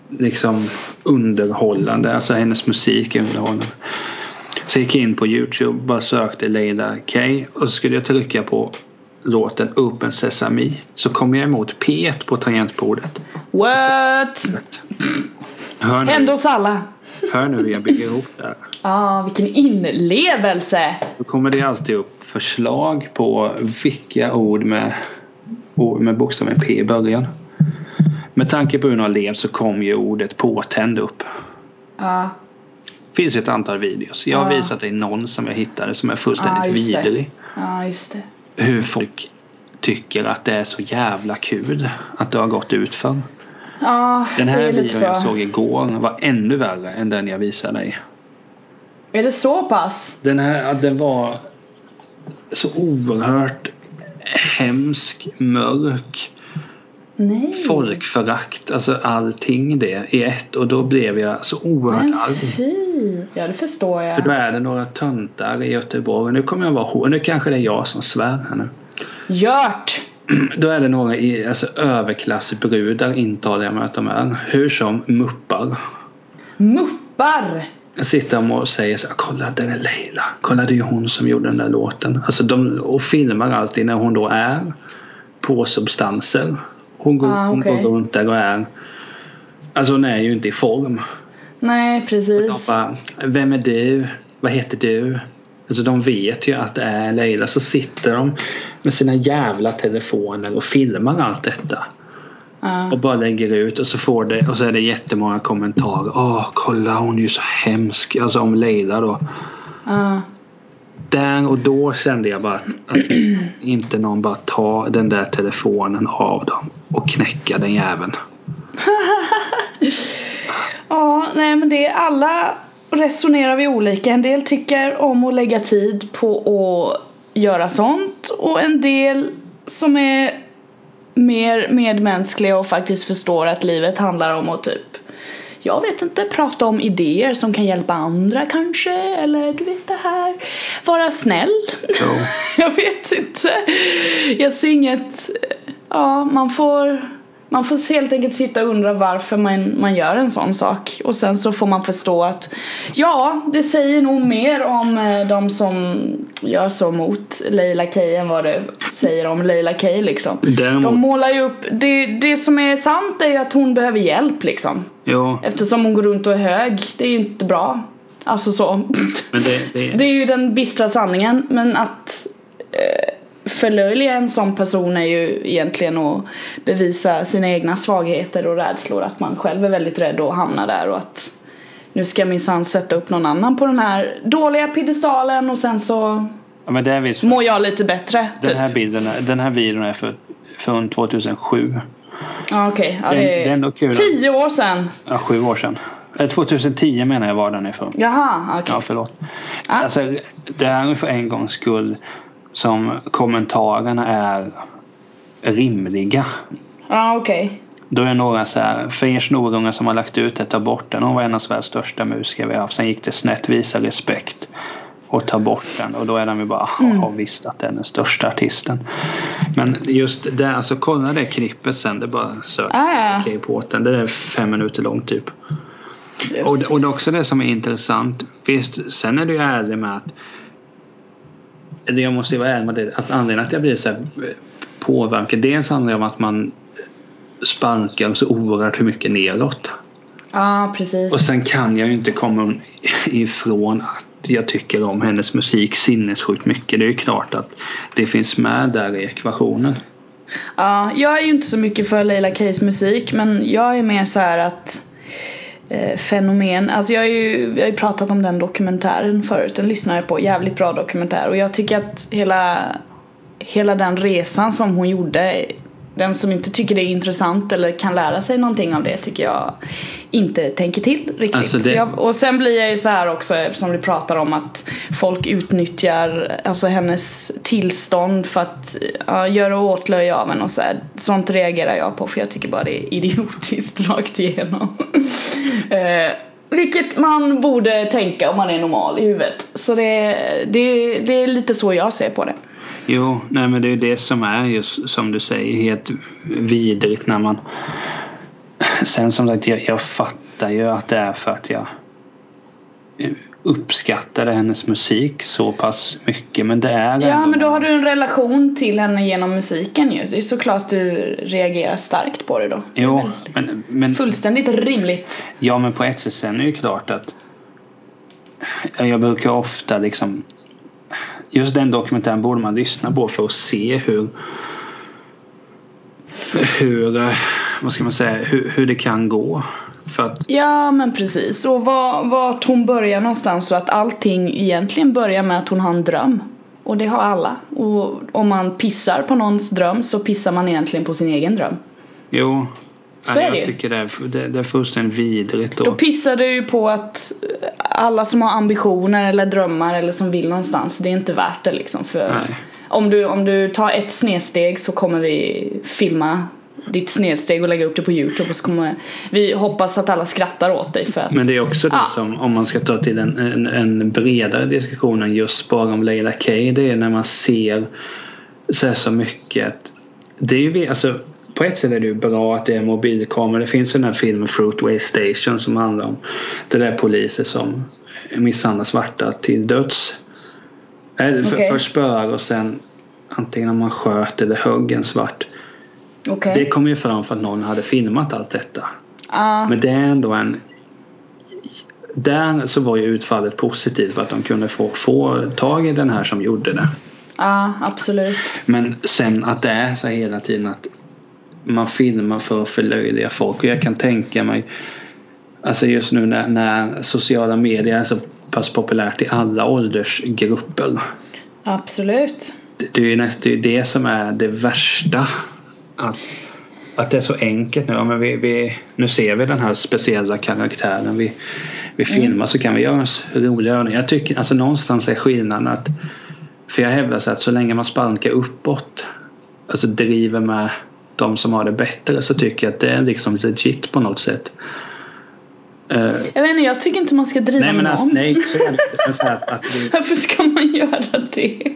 liksom underhållande. Alltså hennes musik är underhållande. Så jag gick in på Youtube bara sökte Leila K och så skulle jag trycka på låten Open Sesame så kom jag emot P1 på tangentbordet. What? Hör Hände nu, hos alla. Hör nu hur jag bygger ihop det här. Ah, vilken inlevelse. Då kommer det alltid upp förslag på vilka ord med med bokstaven P i början. Med tanke på hur hon har levt så kom ju ordet påtänd upp. Ja. finns ett antal videos. Jag har Ja. visat dig någon som jag hittade som är fullständigt det. vidrig. ja, just det. Hur folk tycker att det är så jävla kul att det har gått ut för. Ja, Den här videon jag såg igår var ännu värre än den jag visade dig. Är det så pass? Den här den var så oerhört hemsk, mörk, Nej. folkförakt, alltså allting det i ett och då blev jag så oerhört Men arg. fy. Ja, det förstår jag. För då är det några töntar i Göteborg. Nu kommer jag vara hår. Nu kanske det är jag som svär här nu. Gjort! Då är det några i, alltså, överklassbrudar intalar jag mig att de är. Hur som muppar. Muppar! Sitter de och säger så här, kolla där är Leila. Kolla det är hon som gjorde den där låten. Alltså de, och filmar alltid när hon då är på substanser. Hon går, Ah, hon okej. går runt där och är Alltså hon är ju inte i form. Nej, De precis. bara, vem är du? Vad heter du? Alltså de vet ju att det är Leila. Så sitter de med sina jävla telefoner och filmar allt detta. Ja. Och bara lägger ut och så får det och så är det jättemånga kommentarer. Åh kolla hon är ju så hemsk. Alltså om Leila då. Ja. Där och då kände jag bara att, att inte någon bara tar den där telefonen av dem och knäcka den jäveln. Ja, nej men det är alla resonerar vi olika. En del tycker om att lägga tid på att göra sånt och en del som är mer medmänskliga och faktiskt förstår att livet handlar om att typ jag vet inte, prata om idéer som kan hjälpa andra kanske eller du vet det här vara snäll. Så, Jag vet inte. Jag ser inget. Ja, man får. Man får helt enkelt sitta och undra varför man, man gör en sån sak. Och sen så får man förstå att ja, det säger nog mer om eh, de som gör så mot Leila K än vad det säger om Leila K liksom. däremot, De målar ju upp, det, det som är sant är ju att hon behöver hjälp liksom. ja, Eftersom hon går runt och är hög. Det är ju inte bra. Alltså så. det, det, Det är ju den bistra sanningen men att eh, förlöjliga en sån person är ju egentligen att bevisa sina egna svagheter och rädslor att man själv är väldigt rädd att hamna där och att nu ska jag minsann sätta upp någon annan på den här dåliga piedestalen och sen så ja, men det är visst. mår jag lite bättre Den typ. här bilden, den här videon är för, från 2007. Ja okej, ja, Den- det det är ändå kul tio år sedan. Ja, sju år sedan. Eh, 2010 menar jag var den ifrån. Jaha, okej. Ja, förlåt. Ja. Alltså, det är för en gångs skull som kommentarerna är rimliga. Ja okej. Då är några så här, för er snorungar som har lagt ut det, ta bort den. Hon var en av Sveriges största musiker vi har haft. Sen gick det snett, visa respekt och ta bort den. Och då är de ju bara, Mm. har visst att den är den största artisten. Men just det, alltså kolla det klippet sen. Det är bara sök Ah, ja. på den. Det är fem minuter långt typ. Och, och det är också det som är intressant. Visst, sen är det ju ärligt med att eller jag måste vara ärlig med det. Att anledningen att jag blir så här eh, påverkad. Dels handlar det om att man sparkar så oerhört mycket neråt. Ja precis. Och sen kan jag ju inte komma ifrån att jag tycker om hennes musik sinnessjukt mycket. Det är ju klart att det finns med där i ekvationen. Ja, jag är ju inte så mycket för Leila Keys musik men jag är mer så här att eh, fenomen, alltså jag har ju, jag har ju pratat om den dokumentären förut, den lyssnade jag på, jävligt bra dokumentär. Och jag tycker att hela hela den resan som hon gjorde den som inte tycker det är intressant eller kan lära sig någonting av det tycker jag inte tänker till riktigt. Alltså det- jag, och sen blir jag ju så här också eftersom vi pratar om att folk utnyttjar alltså hennes tillstånd för att ja, göra åtlöje av henne och så här. Sånt reagerar jag på för jag tycker bara det är idiotiskt rakt igenom vilket man borde tänka om man är normal i huvudet. Så det, det, det är lite så jag ser på det. Jo, nej men det är det som är just som du säger helt vidrigt när man Sen som sagt jag, jag fattar ju att det är för att jag uppskattade hennes musik så pass mycket men det är Ja ändå- men då har du en relation till henne genom musiken ju. Det är såklart du reagerar starkt på det då. Jo, men, men, Fullständigt rimligt. ja men på ett sätt sen är det ju klart att ja, jag brukar ofta liksom just den dokumentären borde man lyssna på för att se hur hur, eh, vad ska man säga, hur, hur det kan gå. Att, Ja men precis och var, vart hon börjar någonstans så att allting egentligen börjar med att hon har en dröm. Och det har alla. Och om man pissar på någons dröm så pissar man egentligen på sin egen dröm. jo. Så ja, är det jag tycker det är, det, det är fullständigt vidrigt då. Då pissar du ju på att alla som har ambitioner eller drömmar eller som vill någonstans, det är inte värt det liksom. För Nej. om du, om du tar ett snedsteg så kommer vi filma ditt snedsteg och lägga upp det på youtube och så kommer vi hoppas att alla skrattar åt dig för att Men det är också det Ja. som, om man ska ta till en, en, en bredare diskussion än just bara om Leila K. Det är när man ser så, här så mycket. Det är ju, alltså, på ett sätt är det ju bra att det är mobilkameror. Det finns ju den här filmen Fruitway Station som handlar om det där poliser som misshandlar svarta till döds. Äh, Okej. Först spöar och sen antingen om man sköt eller högg en svart. Okej. Det kom ju fram för att någon hade filmat allt detta. Ja, Men det är ändå en... Där så var ju utfallet positivt för att de kunde få, få tag i den här som gjorde det. ja, absolut. Men sen att det är så hela tiden att man filmar för att förlöjliga folk. Och jag kan tänka mig Alltså just nu när, när sociala medier är så pass populärt i alla åldersgrupper. Absolut. Det, det är ju nästan det, är det som är det värsta. Att, att det är så enkelt nu. Ja, men vi, vi, nu ser vi den här speciella karaktären. Vi, vi filmar så kan vi göra oss roliga övningar. Jag tycker alltså någonstans är skillnaden att för jag hävdar så att så länge man sparkar uppåt alltså driver med de som har det bättre så tycker jag att det är liksom legit på något sätt. Eh, Jag vet inte, jag tycker inte man ska driva nej men någon. alltså, nej så är det inte. Men så att, att vi, Varför ska man göra det?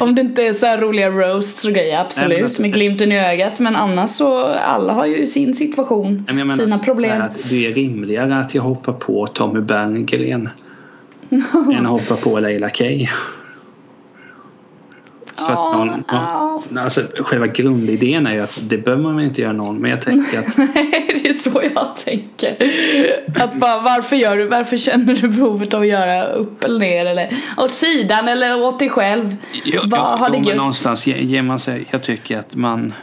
Om det inte är så här roliga roasts och grejer, absolut. med glimten i ögat. Men annars så, alla har ju sin situation, men menar sina här problem. Att det är rimligare att jag hoppar på Tommy Berggren än hoppa på Leila K. För att någon, Ja, alltså, själva grundidén är ju att det behöver man väl inte göra någon men jag tänker att Nej, det är så jag tänker. Att bara, varför gör du, varför känner du behovet av att göra upp eller ner eller åt sidan eller åt dig själv? Ja, Vad ja, har det jo, men någonstans ge- ger man sig. Jag tycker att man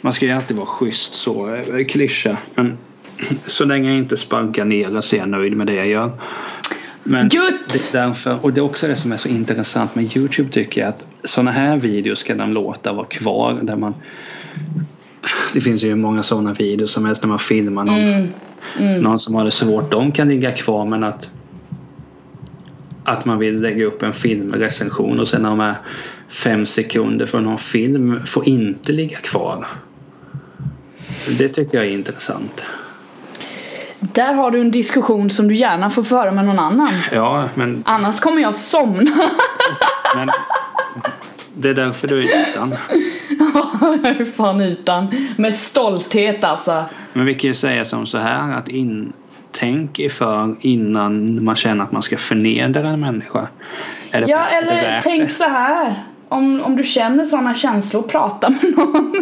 man ska ju alltid vara schysst så eh, klyscha men så länge jag inte sparkar ner så är jag nöjd med det jag gör. Men det är därför, och det är också det som är så intressant med Youtube tycker jag att sådana här videos ska de låta vara kvar där man det finns ju många sådana videos som helst när man filmar någon, Mm, mm. någon som har det svårt. De kan ligga kvar men att att man vill lägga upp en filmrecension och sen när de är fem sekunder från någon film får inte ligga kvar. Det tycker jag är intressant. Där har du en diskussion som du gärna får föra med någon annan. Ja, men, Annars kommer jag somna. men det är därför du är utan. Jag är fan utan. Med stolthet alltså. Men vi kan ju säga som så här att in, tänk er för innan man känner att man ska förnedra en människa. Ja eller tänk det? så här. Om, om du känner sådana känslor, prata med någon.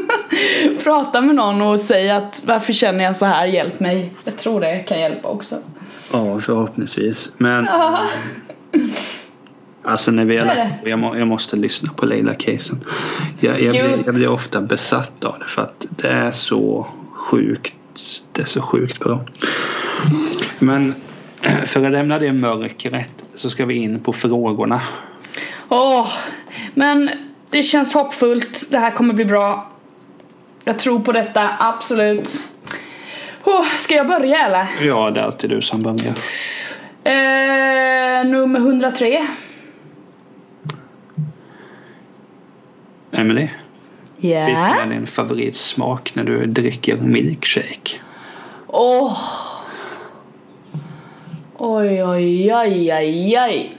prata med någon och säg att varför känner jag så här, hjälp mig. Jag tror det kan hjälpa också. Ja, förhoppningsvis. Men Ja. alltså när vi är jag, må, jag måste lyssna på Leila Casen. Jag, jag, blir, jag blir ofta besatt av det för att det är så sjukt. Det är så sjukt bra. Men för att lämna det mörkret så ska vi in på frågorna. Åh, men det känns hoppfullt. Det här kommer bli bra. Jag tror på detta, absolut. Oh, ska jag börja eller? Ja, det är alltid du som börjar. Eh, nummer 103. Emily, Ja. vilken är din favoritsmak när du dricker milkshake? Åh. Oj, oj, oj, oj, oj.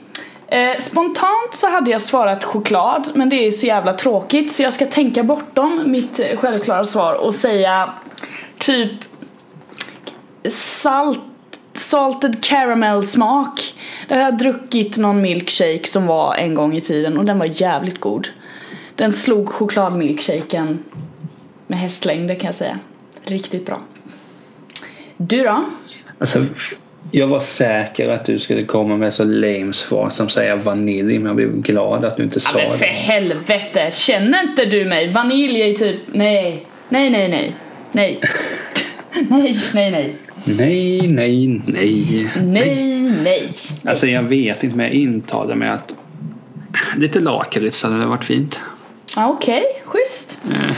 Eh, spontant så hade jag svarat choklad men det är så jävla tråkigt så jag ska tänka bortom mitt självklara svar och säga typ salt, salted caramel smak. Där har jag druckit någon milkshake som var en gång i tiden och den var jävligt god. Den slog chokladmilkshaken med hästlängder kan jag säga. Riktigt bra. Du då? Alltså, jag var säker att du skulle komma med så lame svar som säger vanilj men jag blev glad att du inte Ja, sa men för det. helvete, känner inte du mig? Vanilj är ju typ, nej. Nej, nej, nej. Nej. nej, nej, nej. Nej, nej, nej. Nej, nej. Alltså jag vet inte men jag intalar mig att lite lakrits hade varit fint. Ja, Okej, schysst. Eh,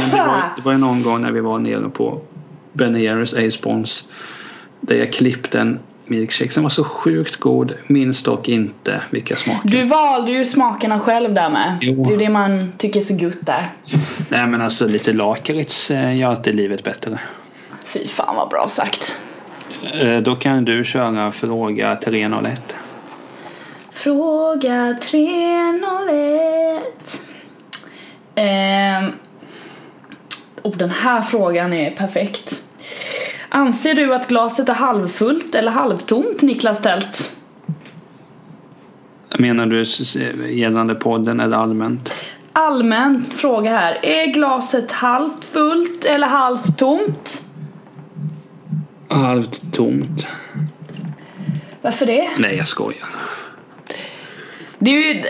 Men det var, det var ju någon gång när vi var nere på Ben Jerrys Ace Bonds där jag klippte en milkshake som var så sjukt god. Minns dock inte vilka smaker. Du valde ju smakerna själv där med. Jo. Det är det man tycker är så gott där. Nej men alltså lite lakrits eh, gör alltid livet bättre. Fy fan vad bra sagt. Eh, Då kan du köra fråga 301. Fråga 301. Ehm. Oh, den här frågan är perfekt. Anser du att glaset är halvfullt eller halvtomt Niklas Tält? Menar du gällande podden eller allmänt? Allmän fråga här. Är glaset halvt fullt eller halvt tomt? Halvt tomt. Varför det? Nej jag skojar. Det är ju,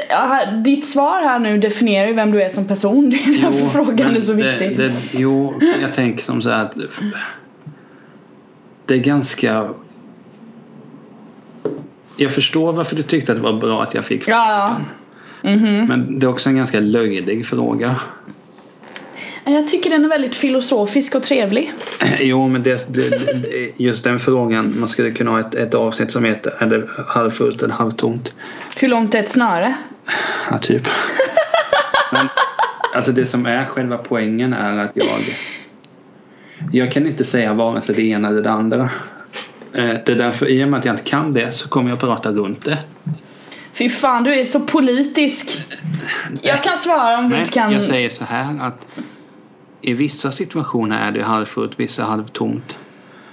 ditt svar här nu definierar ju vem du är som person. Det är därför frågan men är så det- viktig. Det, jo, jag tänker som så här att det är ganska jag förstår varför du tyckte att det var bra att jag fick Ja, frågan. Mhm. Men det är också en ganska löjlig fråga. Jag tycker den är väldigt filosofisk och trevlig. Jo, men det, det, det- just den frågan. Man skulle kunna ha ett, ett avsnitt som heter Är det halvfullt eller halvtomt? Hur långt är ett snöre? Ja, typ. Men, alltså det som är själva poängen är att jag Jag kan inte säga vare sig det ena eller det andra. Eh, Det är därför, i och med att jag inte kan det så kommer jag prata runt det. Fy fan, du är så politisk. Jag kan svara om du inte kan. jag säger så här att i vissa situationer är det halvfullt, vissa halvtomt.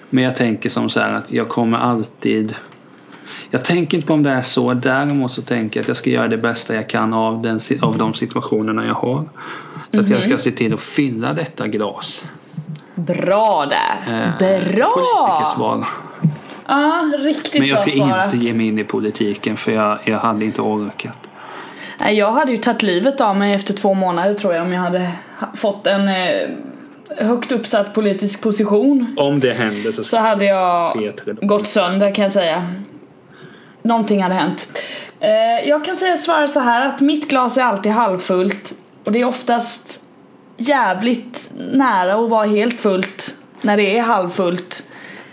Men jag tänker som så här att jag kommer alltid jag tänker inte på om det är så. Däremot så tänker jag att jag ska göra det bästa jag kan av, den, av de situationerna jag har. Så att jag Mhm. ska se till att fylla detta glas. Bra där. Eh, Bra! Politikersvar. Ja, riktigt Men jag ska svarat. inte ge mig in i politiken för jag, jag hade inte orkat. Nej, jag hade ju tagit livet av mig efter två månader tror jag om jag hade ha- fått en eh, högt uppsatt politisk position. Om det händer så Så hade jag gått sönder kan jag säga. Någonting hade hänt. Eh, jag kan säga svara så här att mitt glas är alltid halvfullt och det är oftast jävligt nära att vara helt fullt när det är halvfullt.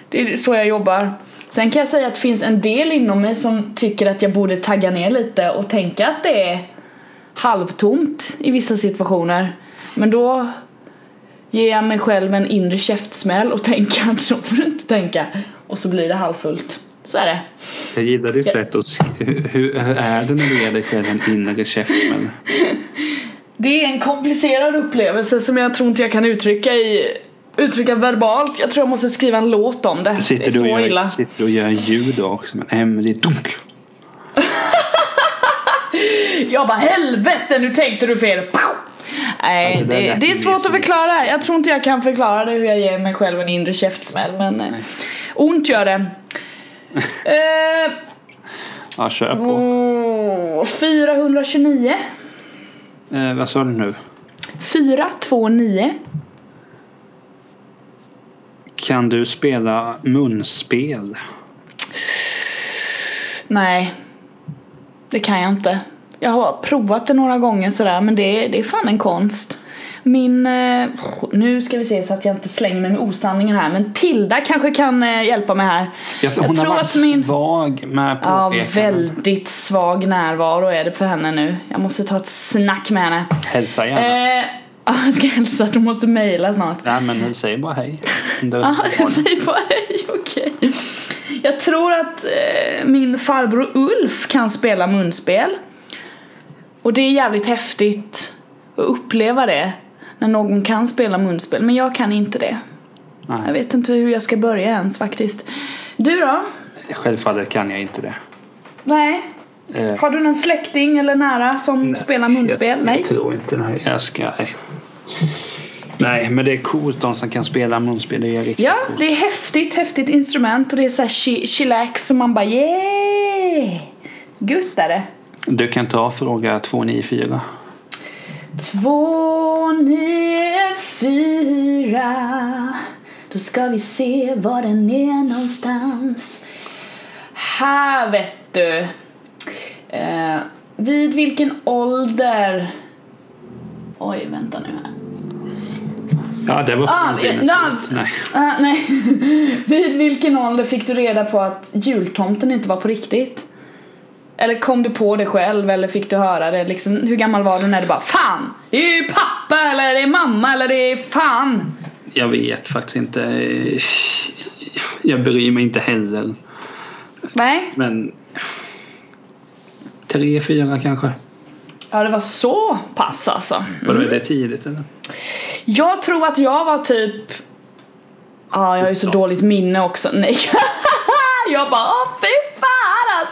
Det är så jag jobbar. Sen kan jag säga att det finns en del inom mig som tycker att jag borde tagga ner lite och tänka att det är halvtomt i vissa situationer. Men då ger jag mig själv en inre käftsmäll och tänker att så får du inte tänka. Och så blir det halvfullt. Så är det. Jag gillar ditt sätt att sk- hur, hur är det när du ger dig själv en inre käftsmäll? Det är en komplicerad upplevelse som jag tror inte jag kan uttrycka i uttrycka verbalt. Jag tror jag måste skriva en låt om det. det Sitter är du, och så gör, illa. sitter du och gör ljud också? Men Emily dunk. Jag bara helvete nu tänkte du fel. Nej, Ja, det det, det är svårt att förklara. Jag tror inte jag kan förklara det hur jag ger mig själv en inre käftsmäll men eh, ont gör det. Eh, Ja, kör på. oh, 429 Eh, vad sa du nu? 429 Kan du spela munspel? Nej Det kan jag inte Jag har provat det några gånger sådär men det, det är fan en konst Min, eh, nu ska vi se så att jag inte slänger mig med osanningen här men Tilda kanske kan eh, hjälpa mig här Jag, hon Jag har tror varit att min- svag med Ja, påpekanden. väldigt svag närvaro är det för henne nu Jag måste ta ett snack med henne Hälsa gärna. eh, ja, Jag ska hälsa att du måste mejla snart Nej men säg bara hej. Ja, säger bara hej, okej. Jag tror att eh, min farbror Ulf kan spela munspel. Och det är jävligt häftigt att uppleva det. När någon kan spela munspel, men jag kan inte det. Jag Nej, vet inte hur jag ska börja ens faktiskt. Du då? självfallet kan jag inte det. Nej. Eh, Har du någon släkting eller nära som spelar munspel? jag, Nej. Jag tror inte det. Jag ska... Nej. nej, men det är coolt de som kan spela munspel. Det är riktigt Ja, coolt. det är häftigt, häftigt instrument och det är såhär chi- chillax och man bara yeah! Gött är det. Du kan ta fråga 294. Två, nio, fyra Då ska vi se var den är någonstans Här vet du eh, Vid vilken ålder Oj, vänta nu här Ja, det var Ah, ja. Nej. Ah, nej. Vid vilken ålder fick du reda på att jultomten inte var på riktigt? Eller kom du på det själv eller fick du höra det? Liksom, hur gammal var du när du bara Fan! Det är ju pappa eller det är mamma eller det är fan! Jag vet faktiskt inte. Jag bryr mig inte heller. Nej, Men tre, fyra kanske. ja det var så pass alltså. Vadå, är det tidigt eller? Jag tror att jag var typ Ja, jag har ju så dåligt minne också. Nej. jag bara, åh fy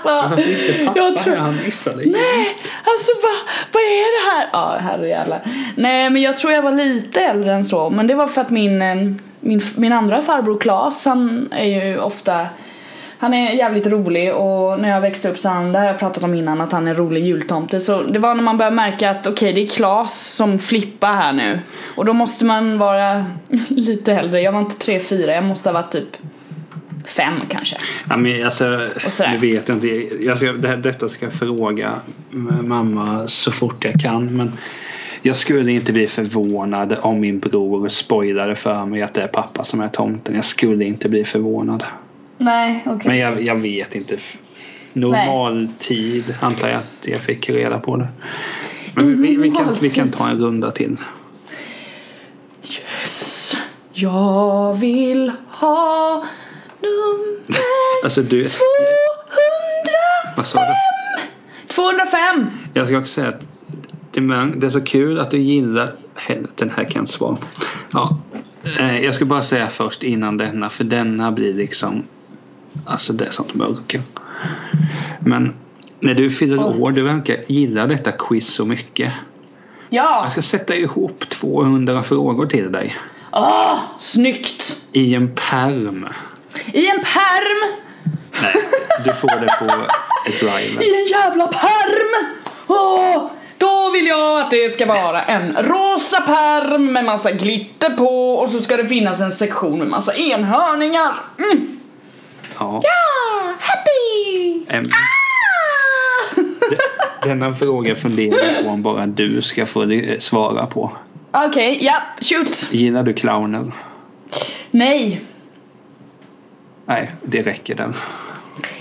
alltså! Varför fick pappa? Jag tror- Han missade Nej, alltså vad, vad är det här? Ja, herrejävlar. Nej, men jag tror jag var lite äldre än så. Men det var för att min, eh, min, min andra farbror Klas, han är ju ofta han är jävligt rolig och när jag växte upp så han, det har jag pratat om innan att han är rolig jultomte så det var när man började märka att okej det är Klas som flippar här nu och då måste man vara lite äldre, jag var inte 3-4, jag måste ha varit typ 5 kanske. Ja, men alltså, nu vet jag inte. Jag ska, det, detta ska jag fråga mamma så fort jag kan. Men jag skulle inte bli förvånad om min bror spoilade för mig att det är pappa som är tomten. Jag skulle inte bli förvånad. Nej, okej. Men jag, jag vet inte. Normal tid antar jag att jag fick reda på det. Men vi, vi, kan, vi kan ta en runda till. Yes, jag vill ha nummer Alltså du, 200 vad sa du? 205! Jag ska också säga att det är, så kul att du gillar den här kan jag inte svara. Ja, eh, jag ska bara säga först innan denna för denna blir liksom Alltså det är sånt mörker. Men när du fyller Oj. år, du verkar gilla detta quiz så mycket. Ja! Jag ska sätta ihop 200 frågor till dig. Åh, snyggt! I en perm. I en perm! Nej, du får det på ett drive. I en jävla perm! Åh, då vill jag att det ska vara en rosa perm med massa glitter på och så ska det finnas en sektion med massa enhörningar. Mm. Ja. Ja, happy! Em, Ah! denna fråga funderar jag på om bara du ska få det- svara på. Okej, ja, shoot! Gillar du clowner? Nej, Nej, det räcker där.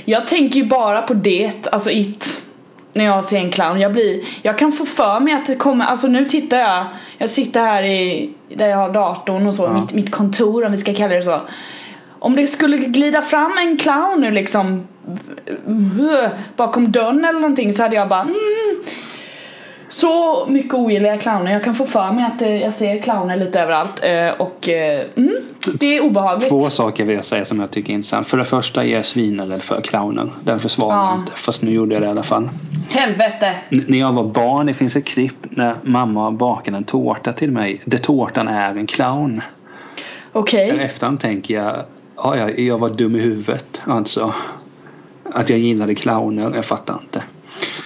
jag tänker ju bara på det, alltså it. När jag ser en clown, jag blir, jag kan få för mig att det kommer, alltså nu tittar jag, jag sitter här i, där jag har datorn och så, Ja. mitt, mitt kontor om vi ska kalla det så. Om det skulle glida fram en clown nu liksom bakom dörren eller någonting så hade jag bara mm, så mycket ogilliga clowner. Jag kan få för mig att eh, jag ser clowner lite överallt eh, och eh, mm, det är obehagligt. Två saker vill jag säga som jag tycker är intressant. För det första är jag svinrädd för clowner. Därför svarar Ja. jag inte. Fast nu gjorde jag det i alla fall. Helvete! N- när jag var barn, det finns ett klipp när mamma bakade en tårta till mig. Där tårtan är en clown. Okej. Sen efterhand tänker jag, ja, jag, jag var dum i huvudet. Alltså. Att jag gillade clowner, jag fattar inte.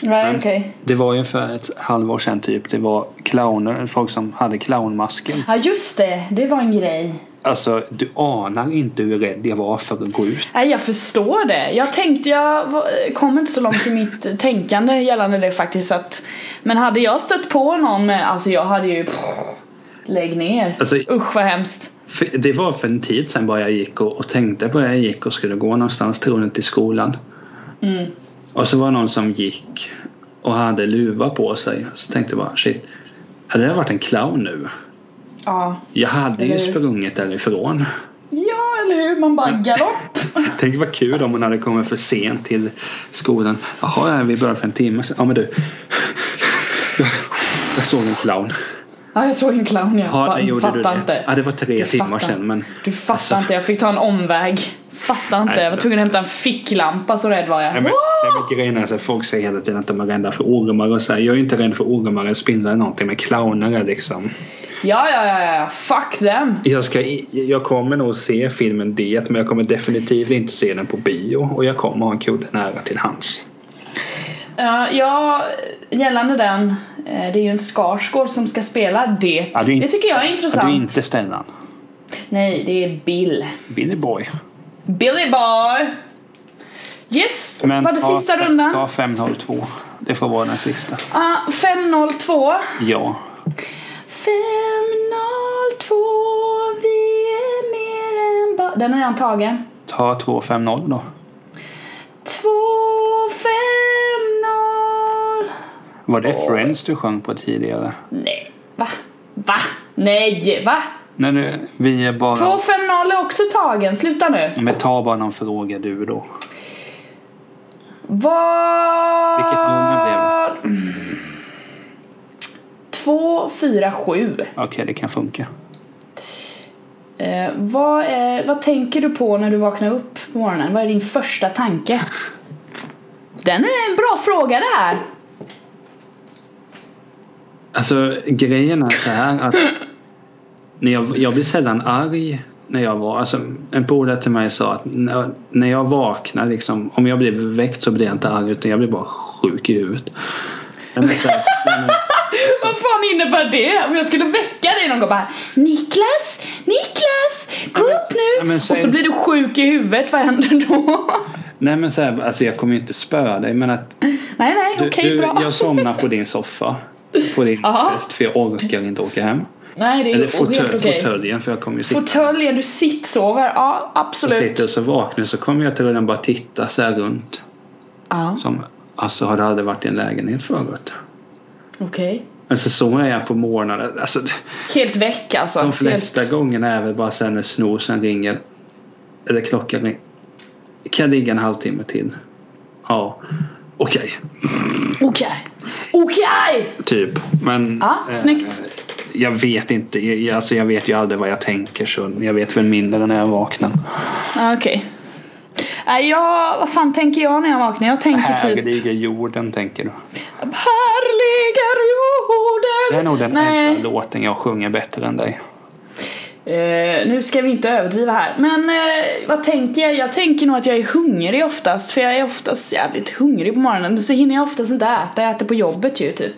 Men- okej. Det var ju för ett halvår sedan typ. Det var clowner, folk som hade clownmasker. Ja just det, det var en grej. Alltså du anar inte hur rädd jag var för att gå ut. Nej jag förstår det. Jag tänkte, jag kom inte så långt i mitt tänkande gällande det faktiskt att Men hade jag stött på någon med, alltså jag hade ju pff, Lägg ner. Alltså, Usch vad hemskt. det var för en tid sedan bara jag gick och, och tänkte på det. Jag gick och skulle gå någonstans troligt till skolan. Mm. Och så var det någon som gick och hade luva på sig. Så tänkte jag bara shit. Hade det varit en clown nu? Ja. Jag hade ju sprungit därifrån. Ja eller hur, man bara galopp. Tänk vad kul om hon hade kommit för sent till skolan. Jaha, ja, vi började för en timme sedan. Ja men du. Jag såg en clown. Ja jag såg en clown jag Ja, bara, fattar det. inte. Ja, det var tre Du timmar fattar. sedan. Men Du fattar Alltså. inte, jag fick ta en omväg. Fattar inte, Nej, jag var tvungen att hämta en ficklampa så rädd var jag. Nej, men, nej, men grejen är så att folk säger hela tiden att de är rädda för ormar och så här. Jag är inte rädd för ormar eller spindlar eller någonting. Men clowner är liksom. Ja ja ja ja, fuck them. Jag, ska, jag kommer nog se filmen Det. Men jag kommer definitivt inte se den på bio. Och jag kommer ha en kudde nära till hands. Ja, ja, gällande den. eh, Det är ju en Skarsgård som ska spela det. Ja, är inte- det tycker jag är Ja, intressant. du är inte Stellan. Nej, det är Bill. Billy Boy. Billy Boy! Yes, var det ta, sista rundan? Ta 502. Det får vara den sista. Ja, 502. Ja. 502, vi är mer än bara... Den är redan tagen. Ta 250 då. 250. Var det Friends du sjöng på tidigare? Nej, va? Va? Nej, va? Nej, nu, vi är bara... 250 är också tagen, sluta nu. Men ta bara någon fråga du då. Vad... Vilket nummer blev det? 247. Okej, det kan funka. Eh, vad, är, vad tänker du på när du vaknar upp på morgonen? Vad är din första tanke? Den är en bra fråga det här. Alltså grejen är så här att när jag, jag blir sällan arg när jag var, alltså en polare till mig sa att när, jag vaknar liksom, om jag blir väckt så blir jag inte arg utan jag blir bara sjuk i huvudet. Men så Vad fan innebär det? Om jag skulle väcka dig någon gång bara Niklas, Niklas, gå men- upp nu! men och säg- så blir du sjuk i huvudet, vad händer då? Nej men så här, alltså jag kommer ju inte spöa dig men att nej, nej, okej, du, bra. jag somnar på din soffa. På din Aha. fest för jag orkar inte åka hem. Nej, det är Eller fåtölj, fåtöljen för jag kommer ju sitta Fåtöljen, du sittsover. Ja, absolut. sitter och så vaknar så kommer jag troligen bara titta så här runt. Ja, Som, alltså har det aldrig varit i en lägenhet förut. okej. Alltså så är jag på morgonen. Alltså, Helt väck alltså. de flesta Helt... gångerna är väl bara sen när snosen ringer. Eller klockan ringer. Kan jag ligga en halvtimme till? Ja. Okej. Okej. Okej! Typ. Men. Ja, eh, snyggt. Jag vet inte. Jag, alltså jag vet ju aldrig vad jag tänker så jag vet väl mindre när jag vaknar. Okej. Nej, jag, vad fan tänker jag när jag vaknar? Jag tänker Här typ ligger jorden tänker du. Här ligger jorden. Det är nog den Nej. enda låten jag sjunger bättre än dig. Eh, nu ska vi inte överdriva här. Men eh, vad tänker jag? Jag tänker nog att jag är hungrig oftast. För jag är oftast jävligt hungrig på morgonen. Men så hinner jag oftast inte äta. Jag äter på jobbet ju typ.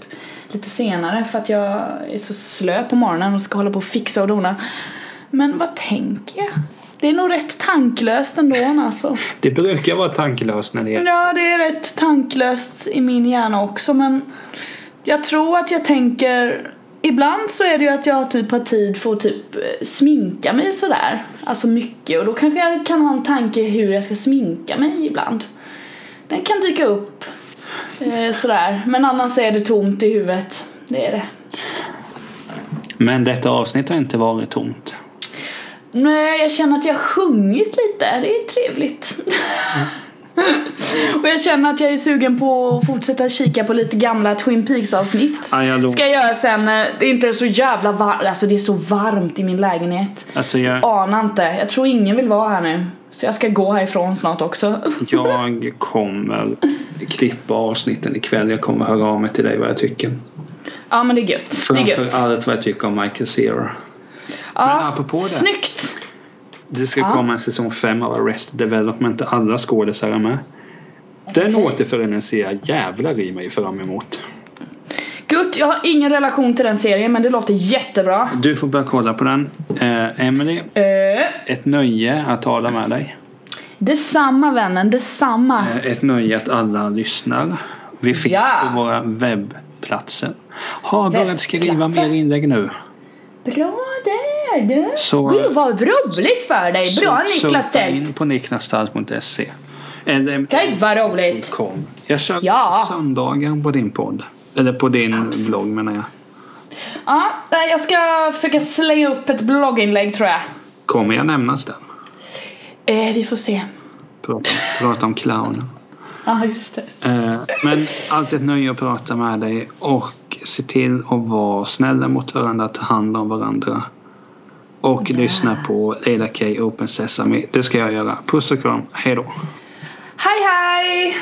Lite senare för att jag är så slö på morgonen och ska hålla på och fixa och dona. Men vad tänker jag? Det är nog rätt tanklöst ändå alltså. Det brukar vara tankelöst när det är Ja, det är rätt tanklöst i min hjärna också men jag tror att jag tänker Ibland så är det ju att jag typ har tid för att typ eh, sminka mig sådär Alltså mycket och då kanske jag kan ha en tanke hur jag ska sminka mig ibland Den kan dyka upp eh, sådär men annars är det tomt i huvudet Det är det Men detta avsnitt har inte varit tomt. Nej, jag känner att jag har sjungit lite. Det är trevligt. och jag känner att jag är sugen på att fortsätta kika på lite gamla Twin Peaks avsnitt. Lo- Ska jag göra sen när det inte är så jävla varmt. Alltså det är så varmt i min lägenhet. Alltså jag, Anar inte. Jag tror ingen vill vara här nu. Så jag ska gå härifrån snart också. jag kommer klippa avsnitten ikväll. Jag kommer höra av mig till dig vad jag tycker. ja men det är gött. Det är gött. Framför allt vad jag tycker om Michael Cera. Ja, apropå det. Snyggt! Det ska Ja. komma en säsong 5 av Arrested Development där alla skådisar är med. Den Okej. återföreningen ser jag jävlar i mig fram emot. Gud, jag har ingen relation till den serien men det låter jättebra. Du får börja kolla på den. Eh, Emily, Uh, ett nöje att tala med dig. detsamma vännen, detsamma. Eh, Ett nöje att alla lyssnar. Vi finns Ja. på våra webbplatser. Har börjat skriva mer inlägg nu. Bra där du! Så- Gud vad roligt för dig! Bra Så- Niklas surfa in Tält! på niklastalt.se. Eller Gud vad roligt! Jag kör Ja. söndagar på din podd. Eller på din blogg menar jag. Ja, jag ska försöka slänga upp ett blogginlägg tror jag. Kommer jag nämnas där? Eh, vi får se. Prata, prata om clownen. Ja, just det. Eh, men alltid ett nöje att prata med dig och se till att vara snälla mot varandra, ta hand om varandra. Och lyssna på Leila K Open Sesame. Det ska jag göra. Puss och kram. Hej då. Hej hej!